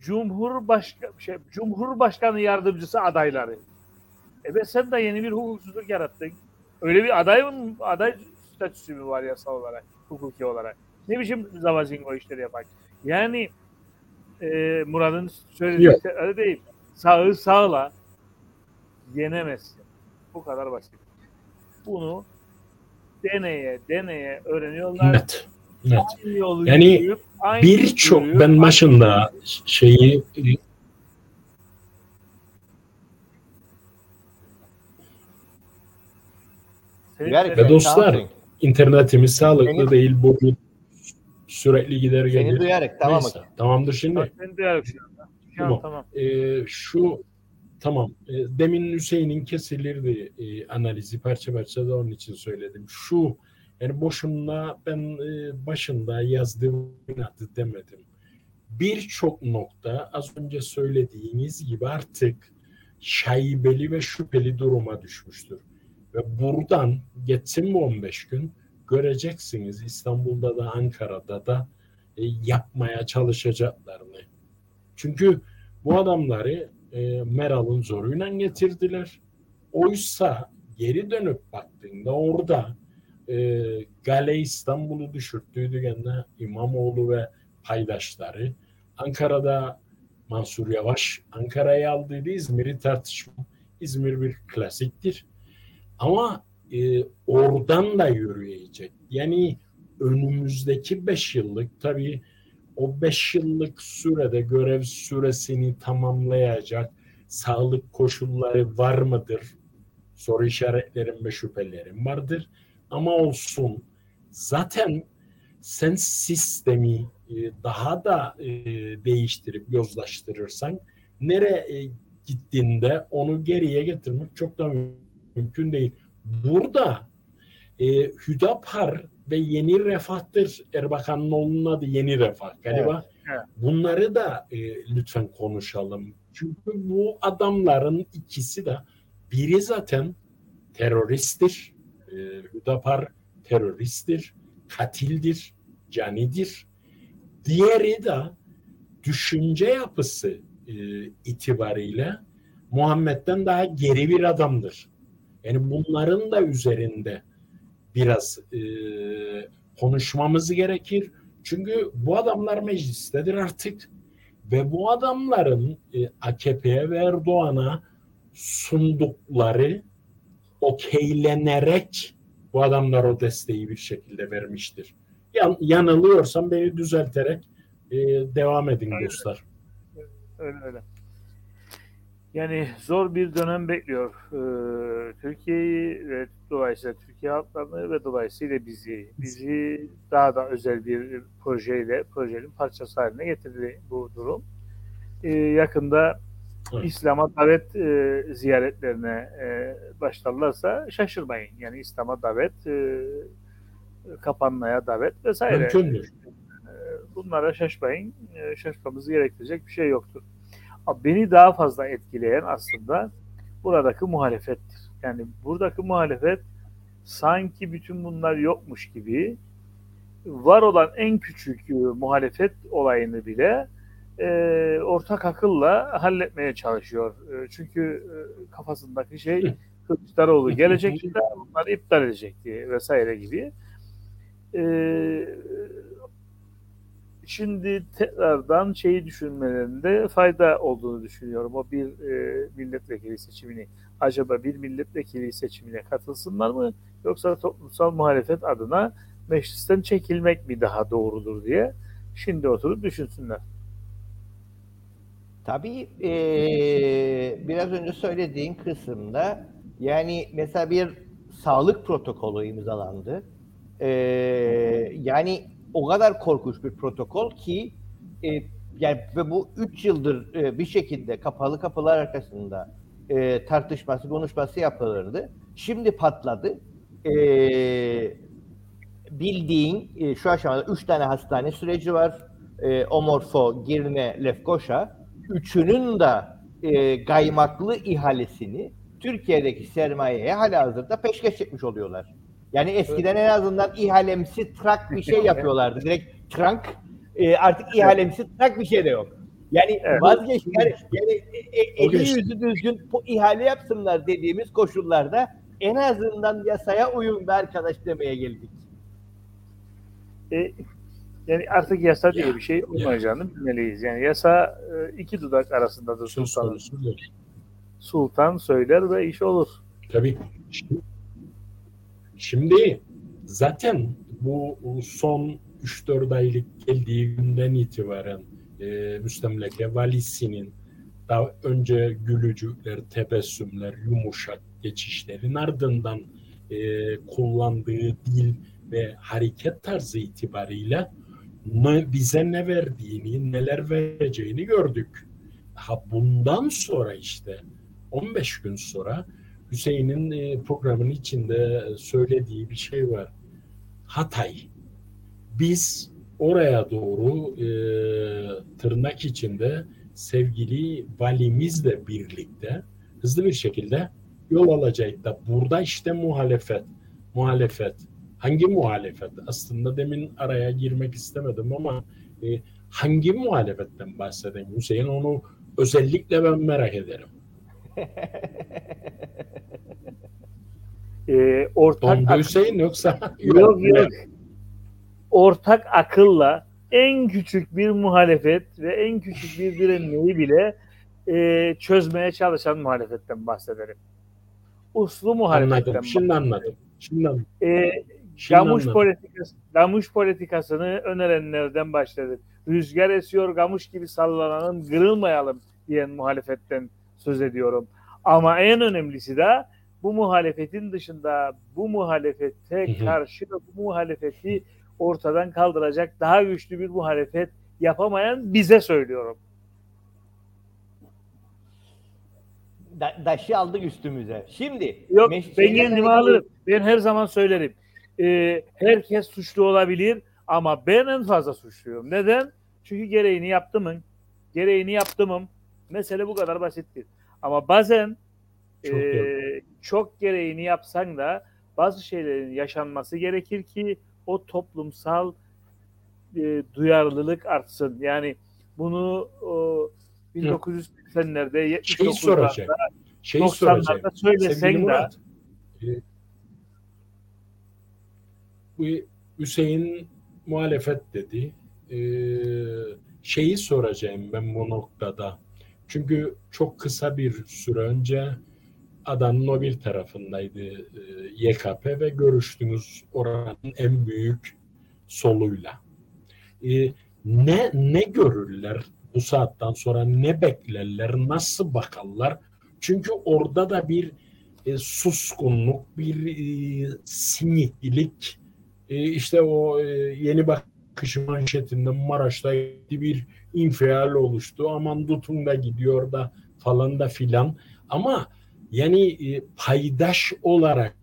Speaker 4: Cumhurbaşkanı şey, Cumhurbaşkanı yardımcısı adayları. E be sen de yeni bir hukuksuzluk yarattın. Öyle bir aday mı, aday statüsü mü var yasal olarak, hukuki olarak? Ne biçim zavazingo işleri yapar? Yani e, Murat'ın söylediği şey öyle değil. Sağı sağla yenemezsin. Bu kadar basit. Bunu deneye deneye öğreniyorlar.
Speaker 3: Net. Net.
Speaker 4: Aynı yolu
Speaker 3: Yani Birçok ben başında şeyi Ve dostlar. İnternetimiz sağlıklı
Speaker 2: Seni-
Speaker 3: değil. Bu sürekli gider
Speaker 2: Seni
Speaker 3: gelir.
Speaker 2: duyarak tamam mı?
Speaker 3: Neyse, tamamdır şimdi.
Speaker 4: Bak, seni duyarak şu anda. Şu an
Speaker 3: Tamam.
Speaker 4: tamam.
Speaker 3: Ee, şu tamam e, demin Hüseyin'in kesilirdi e, analizi parça parça da onun için söyledim. Şu yani boşuna ben e, başında yazdığım adı demedim. Birçok nokta az önce söylediğiniz gibi artık şaibeli ve şüpheli duruma düşmüştür. Ve buradan geçsin bu 15 gün göreceksiniz İstanbul'da da Ankara'da da e, yapmaya çalışacaklarını. Çünkü bu adamları e, Meral'ın zoruyla getirdiler. Oysa geri dönüp baktığında orada e, Gale İstanbul'u düşürttüydü gene İmamoğlu ve paydaşları. Ankara'da Mansur Yavaş Ankara'yı aldıydı. İzmir'i tartışma. İzmir bir klasiktir. Ama e, oradan da yürüyecek. Yani önümüzdeki beş yıllık tabii o 5 yıllık sürede görev süresini tamamlayacak sağlık koşulları var mıdır? Soru işaretlerim ve şüphelerim vardır. Ama olsun. Zaten sen sistemi e, daha da e, değiştirip yozlaştırırsan nereye gittiğinde onu geriye getirmek çok da mümkün değil. Burada e, Hüdapar ve Yeni Refah'tır. Erbakan'ın oğlunun adı Yeni Refah galiba.
Speaker 4: Evet, evet.
Speaker 3: Bunları da e, lütfen konuşalım. Çünkü bu adamların ikisi de biri zaten teröristtir. E, Hüdapar teröristtir, katildir, canidir. Diğeri de düşünce yapısı e, itibariyle Muhammed'den daha geri bir adamdır. Yani bunların da üzerinde biraz e, konuşmamız gerekir. Çünkü bu adamlar meclistedir artık ve bu adamların e, AKP'ye ve Erdoğan'a sundukları okeylenerek bu adamlar o desteği bir şekilde vermiştir. Yan, yanılıyorsam beni düzelterek e, devam edin
Speaker 4: Aynen.
Speaker 3: dostlar.
Speaker 4: Öyle öyle. Yani zor bir dönem bekliyor ee, Türkiye'yi ve dolayısıyla Türkiye halklarını ve dolayısıyla bizi. Bizi daha da özel bir projeyle, projenin parçası haline getirdi bu durum. Ee, yakında
Speaker 3: Evet.
Speaker 4: İslam'a davet e, ziyaretlerine e, başlarlarsa şaşırmayın. Yani İslam'a davet, e, kapanmaya davet vesaire.
Speaker 3: Mümkündür.
Speaker 4: bunlara şaşmayın. Şaşmamızı gerektirecek bir şey yoktur. Beni daha fazla etkileyen aslında buradaki muhalefettir. Yani buradaki muhalefet sanki bütün bunlar yokmuş gibi var olan en küçük e, muhalefet olayını bile e, ortak akılla halletmeye çalışıyor. E, çünkü e, kafasındaki şey Kılıçdaroğlu gelecekti de bunları iptal edecekti vesaire gibi. E, şimdi tekrardan şeyi düşünmelerinde fayda olduğunu düşünüyorum. O bir e, milletvekili seçimini acaba bir milletvekili seçimine katılsınlar mı yoksa toplumsal muhalefet adına meclisten çekilmek mi daha doğrudur diye şimdi oturup düşünsünler.
Speaker 2: Tabii eee, biraz önce söylediğin kısımda yani mesela bir sağlık protokolü imzalandı. Eee, yani o kadar korkunç bir protokol ki e, yani ve bu 3 yıldır e, bir şekilde kapalı kapılar arkasında e, tartışması, konuşması yapılırdı. Şimdi patladı. E, bildiğin e, şu aşamada üç tane hastane süreci var. E, Omorfo, Girne, Lefkoşa. Üçünün de e, gaymaklı ihalesini Türkiye'deki sermayeye hala hazırda peşkeş etmiş oluyorlar. Yani eskiden en azından ihalemsi trak bir şey yapıyorlardı. Direkt trank. E, artık ihalemsi trak bir şey de yok. Yani
Speaker 4: Evet.
Speaker 2: vazgeç yani, yani e, e, eli yüzü düzgün bu ihale yapsınlar dediğimiz koşullarda en azından yasaya uyun be arkadaş demeye geldik.
Speaker 4: E, yani artık yasa diye bir şey olmayacağını bilmeliyiz. Yani yasa e, iki dudak arasındadır sultanın. Sultan söyler ve iş olur.
Speaker 3: Tabii. Şimdi, zaten bu son 3-4 aylık geldiği günden itibaren e, müstemleke valisinin daha önce gülücükler, tebessümler, yumuşak geçişlerin ardından e, kullandığı dil ve hareket tarzı itibariyle ne, bize ne verdiğini, neler vereceğini gördük. Ha bundan sonra işte 15 gün sonra Hüseyin'in e, programın içinde söylediği bir şey var. Hatay. Biz oraya doğru e, tırnak içinde sevgili valimizle birlikte hızlı bir şekilde yol alacak da burada işte muhalefet. Muhalefet. Hangi muhalefet? Aslında demin araya girmek istemedim ama e, hangi muhalefetten bahsedeyim Hüseyin onu özellikle ben merak ederim.
Speaker 4: E, ortak ak-
Speaker 3: Hüseyin yoksa
Speaker 4: yok yok. Ortak akılla en küçük bir muhalefet ve en küçük bir direnmeyi bile e, çözmeye çalışan muhalefetten bahsederim. Uslu muhalefetten
Speaker 3: Anladım. Şimdi anladım. Şimdi anladım.
Speaker 4: E,
Speaker 3: Şimdi
Speaker 4: Gamuş
Speaker 3: anladım.
Speaker 4: politikası, Gamuş politikasını önerenlerden başladı. Rüzgar esiyor, gamuş gibi sallanalım, kırılmayalım diyen muhalefetten söz ediyorum. Ama en önemlisi de bu muhalefetin dışında bu muhalefete karşı bu muhalefeti ortadan kaldıracak daha güçlü bir muhalefet yapamayan bize söylüyorum.
Speaker 2: Da, daşı aldık üstümüze. Şimdi
Speaker 4: Yok ben kendimi alırım. Ben her zaman söylerim. Ee, herkes suçlu olabilir ama ben en fazla suçluyum. Neden? Çünkü gereğini yaptımın. Gereğini yaptımım. Mesele bu kadar basittir. Ama bazen
Speaker 3: Çok
Speaker 4: e, çok gereğini yapsan da bazı şeylerin yaşanması gerekir ki o toplumsal e, duyarlılık artsın. Yani bunu o, 1980'lerde
Speaker 3: Şey
Speaker 4: 79'larda
Speaker 3: soracak. Şey soracak.
Speaker 4: 90'larda söylesen de
Speaker 3: e, bu Hüseyin muhalefet dedi. E, şeyi soracağım ben bu noktada. Çünkü çok kısa bir süre önce adam Nobel tarafındaydı e, YKP ve görüştünüz oranın en büyük soluyla. E, ne ne görürler bu saatten sonra ne beklerler nasıl bakarlar çünkü orada da bir e, suskunluk bir e, siniklik e, işte o e, yeni bakış manşetinde Maraş'ta bir infial oluştu aman tutun da gidiyor da falan da filan ama yani e, paydaş olarak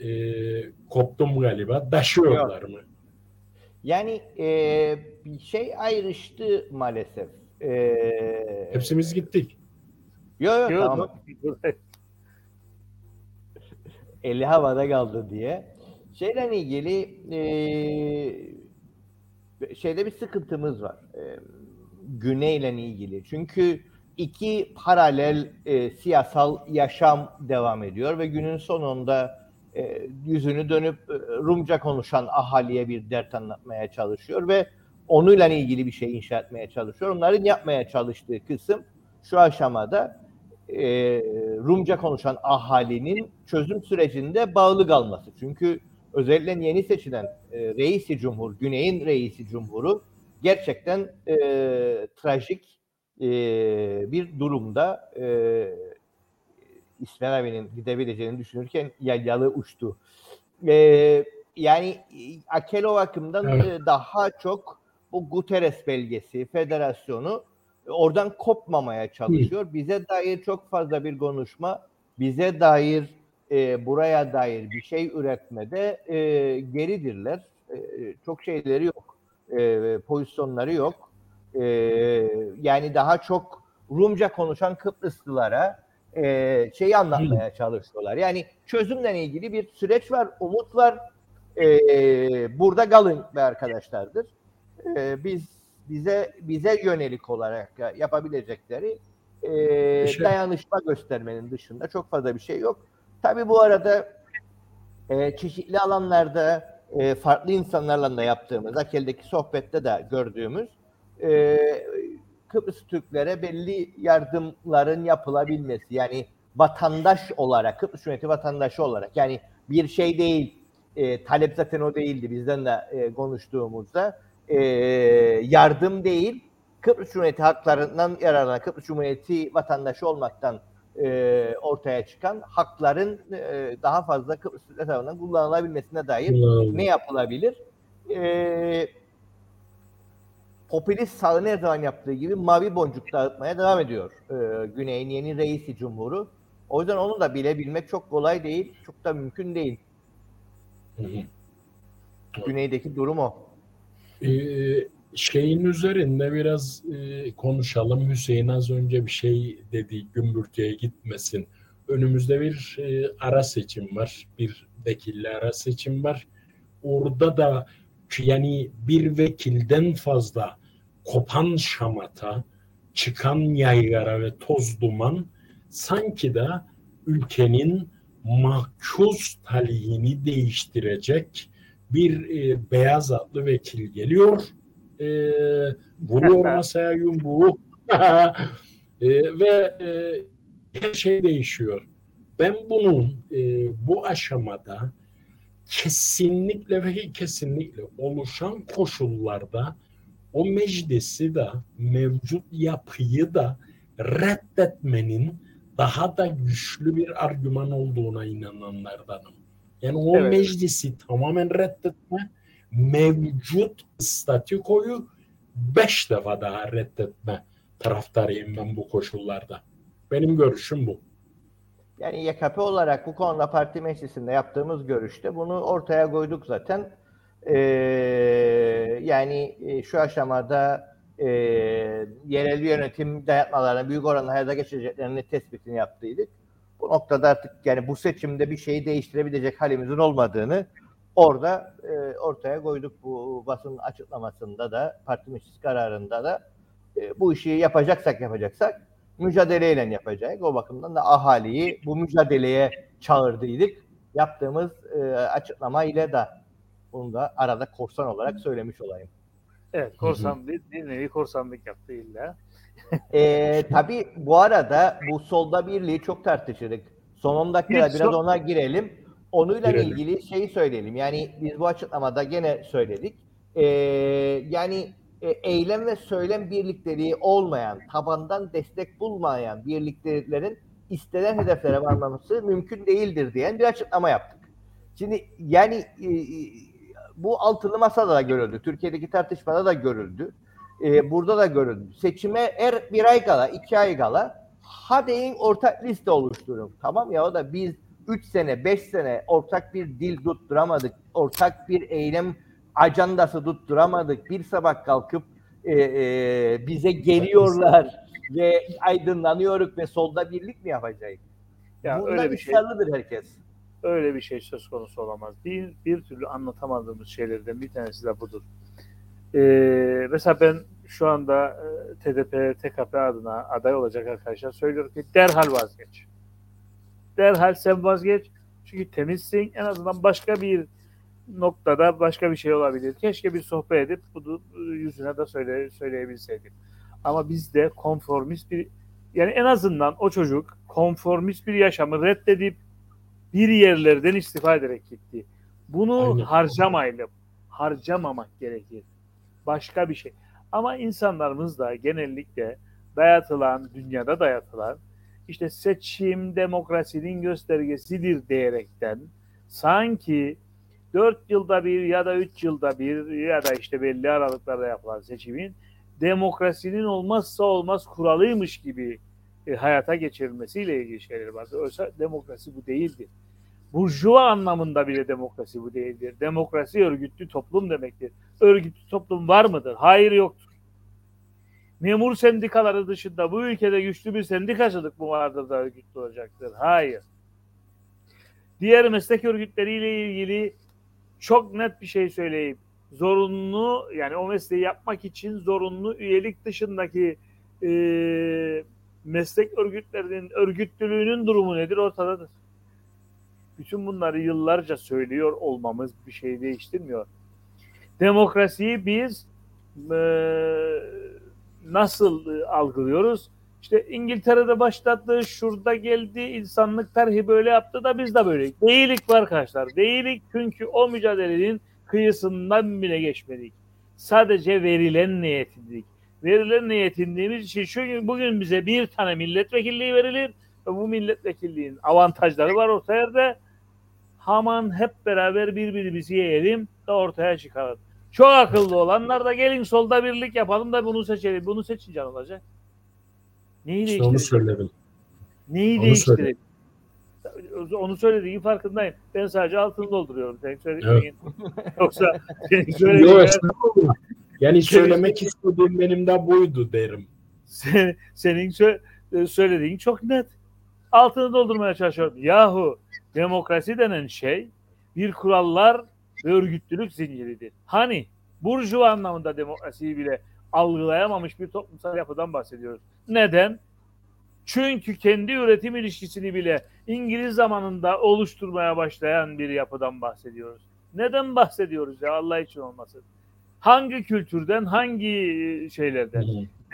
Speaker 3: e, koptum galiba taşıyorlar mı?
Speaker 2: Yani e, bir şey ayrıştı maalesef. E,
Speaker 3: Hepsimiz gittik.
Speaker 2: Yok yok
Speaker 4: Yok,
Speaker 2: tamam. Eli havada kaldı diye. Şeyle ilgili e, şeyde bir sıkıntımız var. E, Güney'le ilgili. Çünkü iki paralel e, siyasal yaşam devam ediyor ve günün sonunda e, yüzünü dönüp Rumca konuşan ahaliye bir dert anlatmaya çalışıyor ve onunla ilgili bir şey inşa etmeye çalışıyor. Onların yapmaya çalıştığı kısım şu aşamada e, Rumca konuşan ahalinin çözüm sürecinde bağlı kalması. Çünkü özellikle yeni seçilen e, reisi cumhur, Güney'in reisi cumhuru gerçekten e, trajik e, bir durumda e, İsmail gidebileceğini düşünürken yayyalı uçtu. E, yani e, Akel o bakımdan
Speaker 3: Evet.
Speaker 2: e, daha çok bu Guterres belgesi, federasyonu oradan kopmamaya çalışıyor. Bize dair çok fazla bir konuşma, bize dair e, buraya dair bir şey üretmede e, geridirler. E, çok şeyleri yok. E, pozisyonları yok. E, yani daha çok Rumca konuşan Kıbrıslılara e, şeyi anlatmaya çalışıyorlar. Yani çözümle ilgili bir süreç var, umut var. E, burada kalın be arkadaşlardır. E, biz bize bize yönelik olarak yapabilecekleri e, şey. dayanışma göstermenin dışında çok fazla bir şey yok. Tabi bu arada e, çeşitli alanlarda e, farklı insanlarla da yaptığımız, Akel'deki sohbette de gördüğümüz e, Kıbrıs Türklere belli yardımların yapılabilmesi yani vatandaş olarak, Kıbrıs Cumhuriyeti vatandaşı olarak yani bir şey değil, e, talep zaten o değildi bizden de e, konuştuğumuzda. E, yardım değil, Kıbrıs Cumhuriyeti haklarından yararlanan Kıbrıs Cumhuriyeti vatandaşı olmaktan e, ortaya çıkan hakların e, daha fazla Kıbrıs tarafından kullanılabilmesine dair hmm. ne yapılabilir? E, popülist sağ ne zaman yaptığı gibi mavi boncuk dağıtmaya devam ediyor e, Güney'in yeni reisi cumhuru. O yüzden onu da bilebilmek çok kolay değil, çok da mümkün değil. Hı hı. Güney'deki durum o.
Speaker 3: Ee, şeyin üzerinde biraz e, konuşalım. Hüseyin az önce bir şey dedi, Gümbürtü'ye gitmesin. Önümüzde bir e, ara seçim var, bir vekille ara seçim var. Orada da yani bir vekilden fazla kopan şamata, çıkan yaygara ve toz duman sanki de ülkenin mahkus talihini değiştirecek bir e, beyaz atlı vekil geliyor. E, vuruyor masaya yumruğu e, ve e, her şey değişiyor. Ben bunun e, bu aşamada kesinlikle ve kesinlikle oluşan koşullarda o meclisi de mevcut yapıyı da reddetmenin daha da güçlü bir argüman olduğuna inananlardanım. Yani o evet. meclisi tamamen reddetme, mevcut statükoyu beş defa daha reddetme taraftarıyım ben bu koşullarda. Benim görüşüm bu.
Speaker 2: Yani YKP olarak bu konuda parti meclisinde yaptığımız görüşte bunu ortaya koyduk zaten. Ee, yani e, şu aşamada e, yerel yönetim dayatmalarına büyük oranda hayata geçireceklerini tespitini yaptıydık. Bu noktada artık yani bu seçimde bir şeyi değiştirebilecek halimizin olmadığını orada e, ortaya koyduk bu basın açıklamasında da parti meclis kararında da e, bu işi yapacaksak yapacaksak mücadeleyle yapacak. O bakımdan da ahaliyi bu mücadeleye çağırdıydık. Yaptığımız e, açıklama ile de bunu da arada korsan olarak söylemiş olayım.
Speaker 4: Evet korsan bir, bir nevi korsanlık yaptı illa.
Speaker 2: e, tabii bu arada bu solda birliği çok tartışırdık. Son 10 dakikada biraz ona girelim. Onuyla girelim. ilgili şeyi söyleyelim. Yani biz bu açıklamada gene söyledik. E, yani e, eylem ve söylem birlikleri olmayan, tabandan destek bulmayan birliklerin istenen hedeflere varmaması mümkün değildir diyen bir açıklama yaptık. Şimdi yani e, bu altılı masada da görüldü. Türkiye'deki tartışmada da görüldü. E, burada da görüldü. Seçime er bir ay kala, iki ay kala hadi ortak liste oluşturun. Tamam ya o da biz 3 sene, 5 sene ortak bir dil tutturamadık. Ortak bir eylem ajandası tutturamadık. Bir sabah kalkıp e, e, bize geliyorlar ve aydınlanıyoruz ve solda birlik mi yapacağız? Ya Bundan öyle bir şey, herkes.
Speaker 4: Öyle bir şey söz konusu olamaz. Bir, bir türlü anlatamadığımız şeylerden bir tanesi de budur. Ee, mesela ben şu anda e, TDP, TKP adına aday olacak arkadaşlar söylüyorum ki derhal vazgeç. Derhal sen vazgeç. Çünkü temizsin. En azından başka bir noktada başka bir şey olabilir. Keşke bir sohbet edip bunu yüzüne de söyle, söyleyebilseydim. Ama bizde konformist bir yani en azından o çocuk konformist bir yaşamı reddedip bir yerlerden istifa ederek gitti. Bunu Aynen. harcamayalım. Harcamamak gerekir. Başka bir şey. Ama insanlarımız da genellikle dayatılan, dünyada dayatılan işte seçim demokrasinin göstergesidir diyerekten sanki 4 yılda bir ya da 3 yılda bir ya da işte belli aralıklarda yapılan seçimin demokrasinin olmazsa olmaz kuralıymış gibi e, hayata geçirilmesiyle ilgili şeyler vardır. Oysa demokrasi bu değildir. Burjuva anlamında bile demokrasi bu değildir. Demokrasi örgütlü toplum demektir. Örgütlü toplum var mıdır? Hayır yoktur. Memur sendikaları dışında bu ülkede güçlü bir sendikacılık mı vardır da örgütlü olacaktır? Hayır. Diğer meslek örgütleriyle ilgili çok net bir şey söyleyeyim. Zorunlu yani o mesleği yapmak için zorunlu üyelik dışındaki e, meslek örgütlerinin örgütlülüğünün durumu nedir ortadadır. Bütün bunları yıllarca söylüyor olmamız bir şey değiştirmiyor. Demokrasiyi biz e, nasıl e, algılıyoruz? İşte İngiltere'de başlattı, şurada geldi, insanlık tarihi böyle yaptı da biz de böyle. Değilik var arkadaşlar. Değilik çünkü o mücadelenin kıyısından bile geçmedik. Sadece verilenle yetindik. Verilenle yetindiğimiz için şu bugün bize bir tane milletvekilliği verilir ve bu milletvekilliğinin avantajları var orta yerde. Haman hep beraber birbirimizi yiyelim de ortaya çıkalım. Çok akıllı olanlar da gelin solda birlik yapalım da bunu seçelim. Bunu seçince olacak? Neyi
Speaker 3: İşte onu
Speaker 4: değiştirecek?
Speaker 3: söyledim.
Speaker 4: Neyi
Speaker 3: Onu
Speaker 4: değiştirecek? Onu söylediğin farkındayım. Ben sadece altını dolduruyorum. Senin söylediğin. Yoksa senin söylediğin
Speaker 3: Yok. Yani söylemek istediğim benim de buydu derim.
Speaker 4: Sen- senin sö- e, söylediğin çok net. Altını doldurmaya çalışıyorum. Yahu demokrasi denen şey bir kurallar örgütlülük zinciridir. Hani burjuva anlamında demokrasiyi bile algılayamamış bir toplumsal yapıdan bahsediyoruz. Neden? Çünkü kendi üretim ilişkisini bile İngiliz zamanında oluşturmaya başlayan bir yapıdan bahsediyoruz. Neden bahsediyoruz ya Allah için olmasın? Hangi kültürden, hangi e, şeylerden?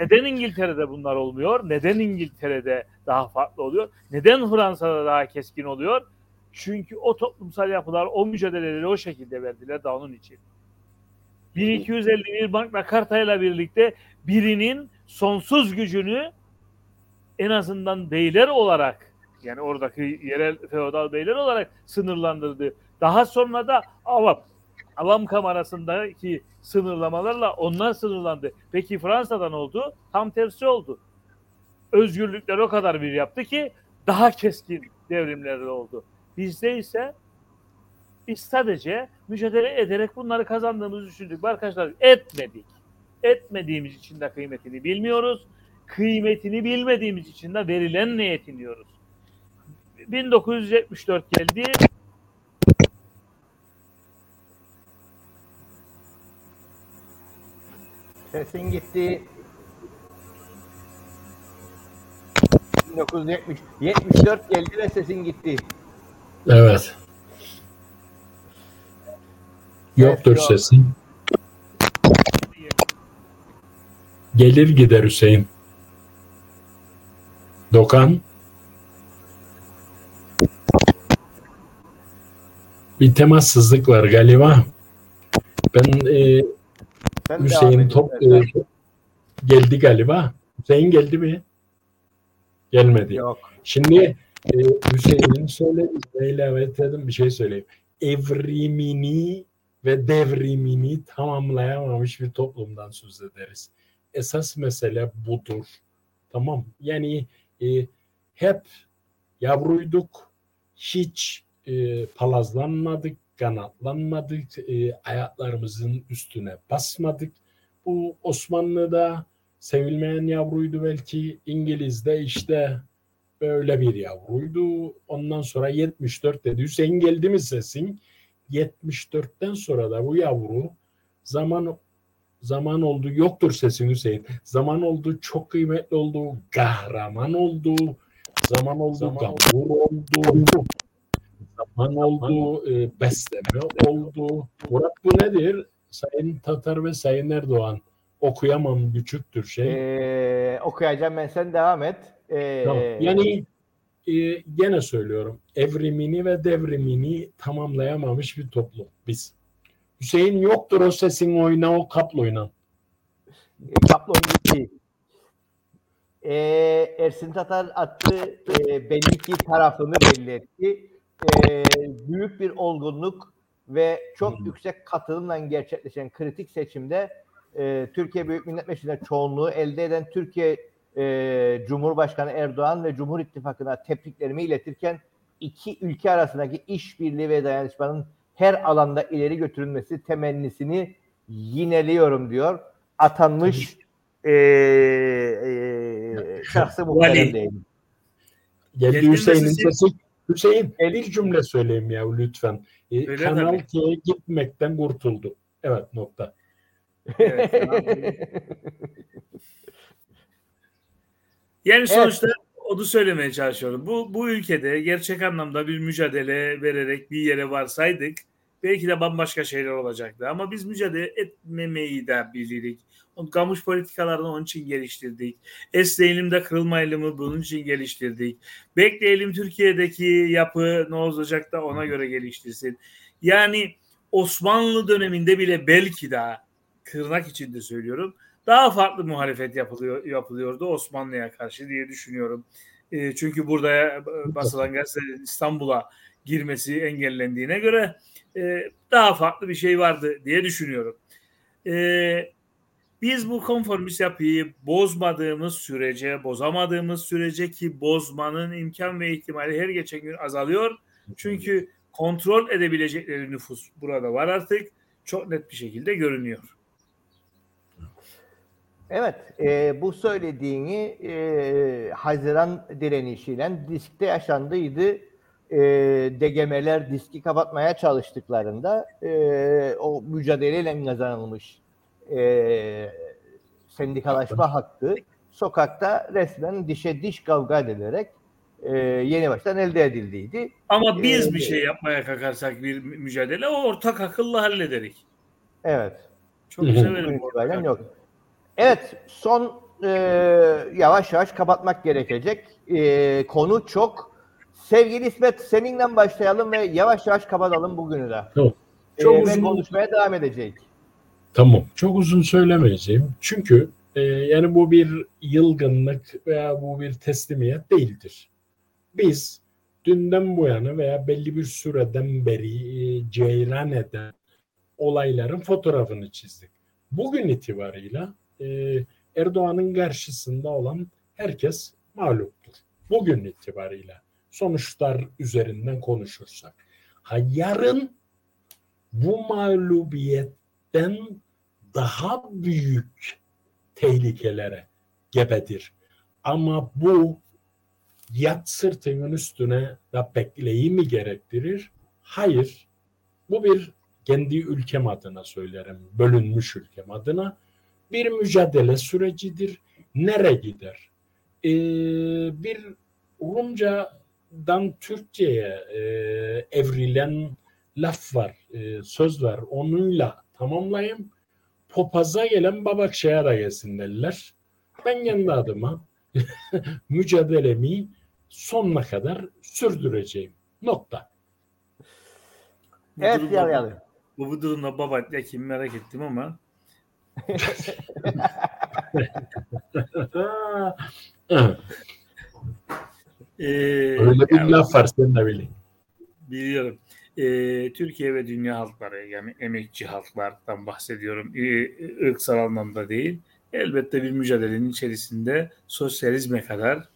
Speaker 4: Neden İngiltere'de bunlar olmuyor? Neden İngiltere'de daha farklı oluyor? Neden Fransa'da daha keskin oluyor? Çünkü o toplumsal yapılar o mücadeleleri o şekilde verdiler da için. 1251 Magna Carta ile birlikte birinin sonsuz gücünü en azından beyler olarak yani oradaki yerel feodal beyler olarak sınırlandırdı. Daha sonra da avam, avam kamerasındaki sınırlamalarla onlar sınırlandı. Peki Fransa'da ne oldu? Tam tersi oldu. Özgürlükler o kadar bir yaptı ki daha keskin devrimler oldu. Bizde ise biz sadece mücadele ederek bunları kazandığımızı düşündük. Arkadaşlar etmedik. Etmediğimiz için de kıymetini bilmiyoruz. Kıymetini bilmediğimiz için de verilenle yetiniyoruz. 1974 geldi.
Speaker 2: Sesin gitti. 1970 74 geldi ve sesin gitti.
Speaker 3: Evet. Yoktur
Speaker 2: yok.
Speaker 3: sesin. Gelir gider Hüseyin. Dokan. Bir temassızlık var galiba. Ben e,
Speaker 2: Sen
Speaker 3: Hüseyin top e, geldi galiba. Hüseyin geldi mi? Gelmedi.
Speaker 2: Yok.
Speaker 3: Şimdi e, Hüseyin'in söylediğine ilave ettim bir şey söyleyeyim. Evrimini ve devrimini tamamlayamamış bir toplumdan söz ederiz. Esas mesele budur. Tamam. Yani e, hep yavruyduk. Hiç e, palazlanmadık, kanatlanmadık, e, ayaklarımızın üstüne basmadık. Bu Osmanlı'da sevilmeyen yavruydu belki. İngiliz'de işte böyle bir yavruydu. Ondan sonra 74 dedi. Hüseyin geldi mi sesin? 74'ten sonra da bu yavru zaman zaman oldu. Yoktur sesin Hüseyin. Zaman oldu. Çok kıymetli oldu. Kahraman oldu. Zaman oldu. gavur oldu. Zaman oldu. E, besleme oldu. Murat bu nedir? Sayın Tatar ve Sayın Erdoğan. Okuyamam küçüktür şey.
Speaker 2: Ee, okuyacağım ben sen devam et. Ee,
Speaker 3: Tamam. Yani e, gene söylüyorum. Evrimini ve devrimini tamamlayamamış bir toplum biz. Hüseyin yoktur o sesin oyna o kapla oyna.
Speaker 2: Kaplon gitti. Ee, Ersin Tatar attı e, belli ki tarafını belli etti. Ee, büyük bir olgunluk ve çok
Speaker 3: Hı.
Speaker 2: yüksek katılımla gerçekleşen kritik seçimde e, Türkiye Büyük Millet Meclisi'nde çoğunluğu elde eden Türkiye e, Cumhurbaşkanı Erdoğan ve Cumhur İttifakı'na tebriklerimi iletirken iki ülke arasındaki işbirliği ve dayanışmanın her alanda ileri götürülmesi temennisini yineliyorum diyor. Atanmış e, e, şahsı muhterem değil.
Speaker 3: Geldi Hüseyin'in
Speaker 4: sesi-.
Speaker 3: Hüseyin bir cümle söyleyeyim ya lütfen. E,
Speaker 4: Öyle
Speaker 3: Kanal. K'ye gitmekten kurtuldu. Evet nokta.
Speaker 4: Evet, Yani sonuçta onu söylemeye çalışıyorum. Bu bu ülkede gerçek anlamda bir mücadele vererek bir yere varsaydık belki de bambaşka şeyler olacaktı. Ama biz mücadele etmemeyi de bildik. Kamuş politikalarını onun için geliştirdik. Esneyelim de kırılmayalım mı bunun için geliştirdik. Bekleyelim Türkiye'deki yapı ne olacak da ona göre geliştirsin. Yani Osmanlı döneminde bile belki daha tırnak içinde söylüyorum daha farklı muhalefet yapılıyor yapılıyordu Osmanlı'ya karşı diye düşünüyorum. E, çünkü burada e, basılan gazetelerin İstanbul'a girmesi engellendiğine göre e, daha farklı bir şey vardı diye düşünüyorum. E, biz bu konformist yapıyı bozmadığımız sürece, bozamadığımız sürece ki bozmanın imkan ve ihtimali her geçen gün azalıyor. Çünkü kontrol edebilecekleri nüfus burada var artık. Çok net bir şekilde görünüyor.
Speaker 2: Evet, e, bu söylediğini e, Haziran direnişiyle diskte yaşandıydı. E, DGM'ler diski kapatmaya çalıştıklarında e, o mücadeleyle kazanılmış e, sendikalaşma hakkı sokakta resmen dişe diş kavga edilerek e, yeni baştan elde edildiydi.
Speaker 4: Ama biz
Speaker 2: Ee,
Speaker 4: bir şey yapmaya kalkarsak bir mü- mücadele o ortak akılla hallederik.
Speaker 2: Evet.
Speaker 4: Çok severim. Aklı.
Speaker 2: yok. Evet, son e, yavaş yavaş kapatmak gerekecek. E, konu çok. Sevgili İsmet, seninle başlayalım ve yavaş yavaş kapatalım bugünü de.
Speaker 3: Tamam.
Speaker 2: E,
Speaker 3: Çok
Speaker 2: ve
Speaker 3: uzun-
Speaker 2: konuşmaya devam edeceğiz.
Speaker 3: Tamam. Çok uzun söylemeyeceğim. Çünkü e, yani bu bir yılgınlık veya bu bir teslimiyet değildir. Biz dünden bu yana veya belli bir süreden beri e, ceyran eden olayların fotoğrafını çizdik. Bugün itibarıyla e, Erdoğan'ın karşısında olan herkes mağluptur. Bugün itibarıyla sonuçlar üzerinden konuşursak. Ha yarın bu mağlubiyetten daha büyük tehlikelere gebedir. Ama bu yat sırtının üstüne da bekleyi mi gerektirir? Hayır. Bu bir kendi ülkem adına söylerim. Bölünmüş ülkem adına bir mücadele sürecidir. Nere gider? Ee, bir Rumcadan Türkçe'ye e, evrilen laf var, e, söz var. Onunla tamamlayayım. Popaza gelen babakşaya da gelsin derler. Ben kendi adıma mücadelemi sonuna kadar sürdüreceğim. Nokta.
Speaker 4: Bu
Speaker 2: Evet,
Speaker 4: durumda-
Speaker 2: yalayalım.
Speaker 4: Bu, bu durumda baba ya kim merak ettim ama e,
Speaker 3: Öyle bir
Speaker 4: yani
Speaker 3: laf var sen de bilin.
Speaker 4: biliyorum. E, Türkiye ve dünya halkları yani emekçi halklardan bahsediyorum. E, ırksal anlamda değil. Elbette bir mücadelenin içerisinde sosyalizme kadar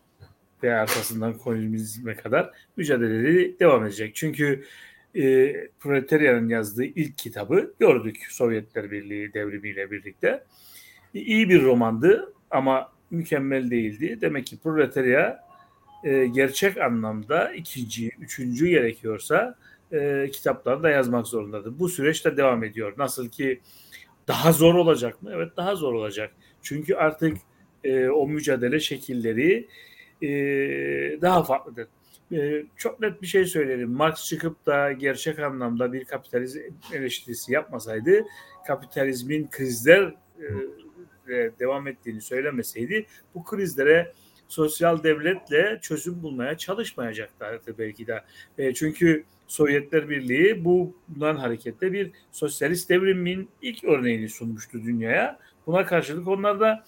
Speaker 4: ve arkasından komünizme kadar mücadeleleri devam edecek. Çünkü e, Proletaryanın yazdığı ilk kitabı gördük Sovyetler Birliği devrimiyle birlikte. İyi bir romandı ama mükemmel değildi. Demek ki proletarya e, gerçek anlamda ikinci, üçüncü gerekiyorsa e, kitapları da yazmak zorundadır. Bu süreç de devam ediyor. Nasıl ki daha zor olacak mı? Evet daha zor olacak. Çünkü artık e, o mücadele şekilleri e, daha farklıdır. E, çok net bir şey söyleyelim. Marx çıkıp da gerçek anlamda bir kapitalizm eleştirisi yapmasaydı kapitalizmin krizler e, devam ettiğini söylemeseydi bu krizlere sosyal devletle çözüm bulmaya çalışmayacaklardı belki de. E, çünkü Sovyetler Birliği bundan hareketle bir sosyalist devrimin ilk örneğini sunmuştu dünyaya. Buna karşılık onlar da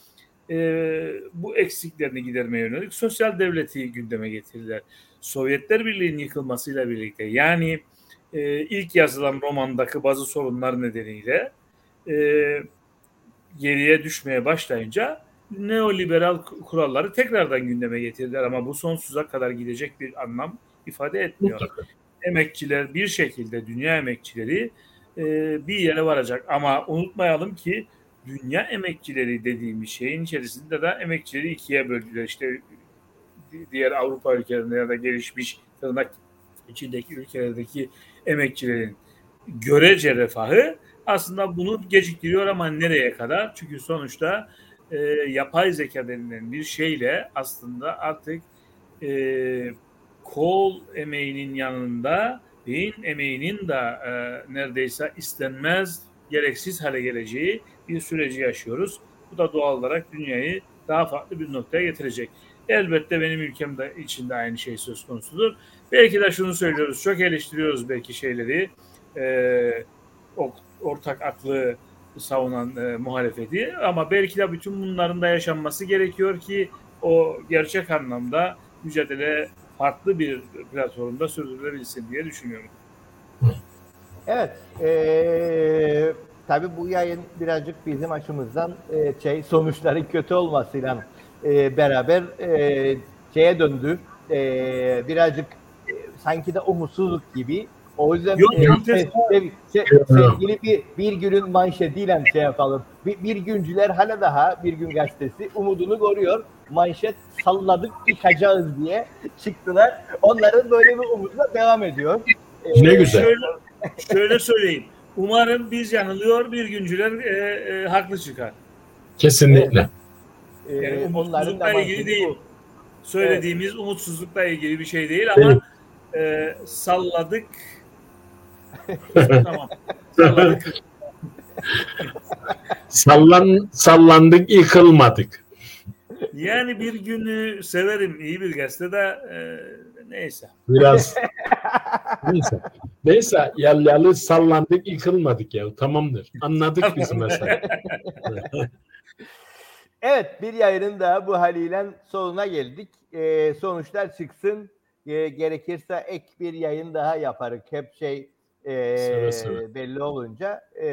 Speaker 4: e, bu eksiklerini gidermeye yönelik sosyal devleti gündeme getirdiler. Sovyetler Birliği'nin yıkılmasıyla birlikte yani e, ilk yazılan romandaki bazı sorunlar nedeniyle e, geriye düşmeye başlayınca neoliberal kuralları tekrardan gündeme getirdiler ama bu sonsuza kadar gidecek bir anlam ifade etmiyor.
Speaker 3: Mutlaka.
Speaker 4: Emekçiler bir şekilde dünya emekçileri e, bir yere varacak ama unutmayalım ki dünya emekçileri dediğimiz şeyin içerisinde de emekçileri ikiye böldüler. İşte di- diğer Avrupa ülkelerinde ya da gelişmiş tırnak içindeki ülkelerdeki emekçilerin görece refahı aslında bunu geciktiriyor ama nereye kadar? Çünkü sonuçta e, yapay zeka denilen bir şeyle aslında artık e, kol emeğinin yanında beyin emeğinin de e, neredeyse istenmez, gereksiz hale geleceği bir süreci yaşıyoruz. Bu da doğal olarak dünyayı daha farklı bir noktaya getirecek. Elbette benim ülkemde içinde aynı şey söz konusudur. Belki de şunu söylüyoruz, çok eleştiriyoruz belki şeyleri, e, ortak aklı savunan e, muhalefeti ama belki de bütün bunların da yaşanması gerekiyor ki o gerçek anlamda mücadele farklı bir platformda sürdürülebilsin diye düşünüyorum.
Speaker 2: Evet. eee tabii bu yayın birazcık bizim açımızdan eee, şey sonuçların kötü olmasıyla eee, beraber eee, şeye döndü. Eee, birazcık eee, sanki de umutsuzluk gibi. O yüzden
Speaker 4: Yok, yok,
Speaker 2: se- se- sevgili bir, bir günün manşetiyle şey yapalım. Bir, bir güncüler hala daha bir gün gazetesi umudunu koruyor. Manşet salladık yıkacağız diye çıktılar. Onların böyle bir umudla devam ediyor.
Speaker 3: Ne güzel.
Speaker 4: Şöyle, şöyle söyleyeyim. Umarım biz yanılıyor, bir güncüler e, e, haklı çıkar.
Speaker 3: Kesinlikle.
Speaker 2: eee,
Speaker 4: Yani umutsuzlukla ilgili değil.
Speaker 2: bu.
Speaker 4: Söylediğimiz umutsuzlukla ilgili bir şey değil ama e, salladık. tamam. Salladık.
Speaker 3: Sallan, sallandık, yıkılmadık.
Speaker 4: Yani bir günü severim iyi bir gazete de e, neyse.
Speaker 3: Biraz. Neyse. Neyse yalyalı sallandık, yıkılmadık ya. Tamamdır. Anladık biz mesela.
Speaker 2: Evet bir yayının daha bu haliyle sonuna geldik. Ee, sonuçlar çıksın. Ee, gerekirse ek bir yayın daha yaparız. Hep şey e,
Speaker 3: Seve seve.
Speaker 2: belli olunca e,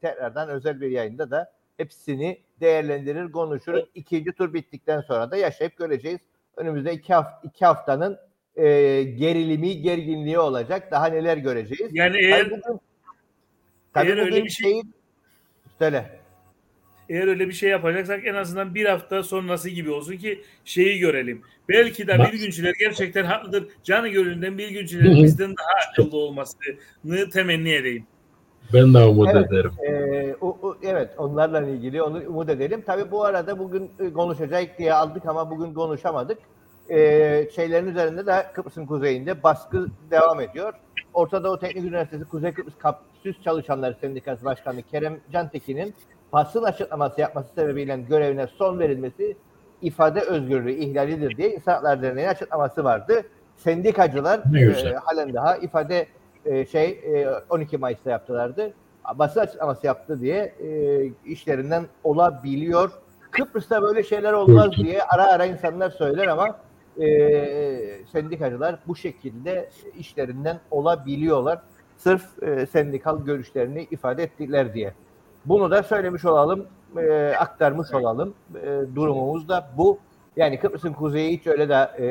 Speaker 2: tekrardan özel bir yayında da hepsini değerlendirir, konuşuruz. İkinci tur bittikten sonra da yaşayıp göreceğiz. Önümüzde iki, haf- iki haftanın e, gerilimi, gerginliği olacak. Daha neler göreceğiz.
Speaker 4: Yani eğer
Speaker 2: Tabii bugün, tabii
Speaker 4: eğer öyle
Speaker 2: bugün
Speaker 4: bir şey-
Speaker 2: şeyin- Söyle.
Speaker 4: eğer öyle bir şey yapacaksak en azından bir hafta sonrası gibi olsun ki şeyi görelim. Belki de bir güncüler gerçekten haklıdır. Canı gönülden bir güncülerin bizden daha akıllı olmasını temenni edeyim.
Speaker 3: Ben de umut
Speaker 2: Evet.
Speaker 3: ederim.
Speaker 2: Ee, o, o- evet onlarla ilgili onu umut edelim. Tabii bu arada bugün e, konuşacak diye aldık ama bugün konuşamadık. Ee, şeylerin üzerinde de Kıbrıs'ın kuzeyinde baskı devam ediyor. Orta Doğu Teknik Üniversitesi Kuzey Kıbrıs Kampüs Çalışanları Sendikası Başkanı Kerem Cantekin'in basın açıklaması yapması sebebiyle görevine son verilmesi ifade özgürlüğü ihlalidir diye İnsan Hakları Derneği'nin açıklaması vardı. Sendikacılar e, halen daha ifade e, şey e, 12 Mayıs'ta yaptılardı. Basın açıklaması yaptı diye e, işlerinden olabiliyor. Kıbrıs'ta böyle şeyler olmaz diye ara ara insanlar söyler ama e, sendikacılar bu şekilde işlerinden olabiliyorlar. Sırf e, sendikal görüşlerini ifade ettiler diye. Bunu da söylemiş olalım, e, aktarmış olalım. E, durumumuz da bu. Yani Kıbrıs'ın kuzeyi hiç öyle de e,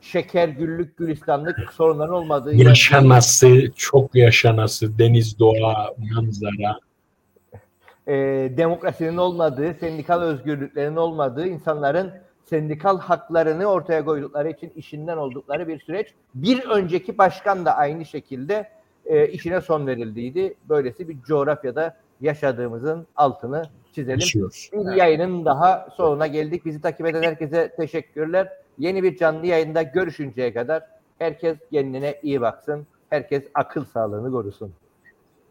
Speaker 2: şeker, güllük, gülistanlık sorunların olmadığı.
Speaker 3: Yaşanası, çok yaşanası, deniz, doğa, manzara.
Speaker 2: e, demokrasinin olmadığı, sendikal özgürlüklerin olmadığı, insanların sendikal haklarını ortaya koydukları için işinden oldukları bir süreç. Bir önceki başkan da aynı şekilde e, işine son verildiydi. Böylesi bir coğrafyada yaşadığımızın altını çizelim.
Speaker 3: Yaşıyoruz.
Speaker 2: Bir yayının daha sonuna geldik. Bizi takip eden herkese teşekkürler. Yeni bir canlı yayında görüşünceye kadar herkes kendine iyi baksın. Herkes akıl sağlığını korusun.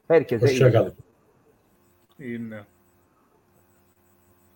Speaker 2: Herkese iyi.
Speaker 3: Hoşçakalın.
Speaker 4: İyi günler.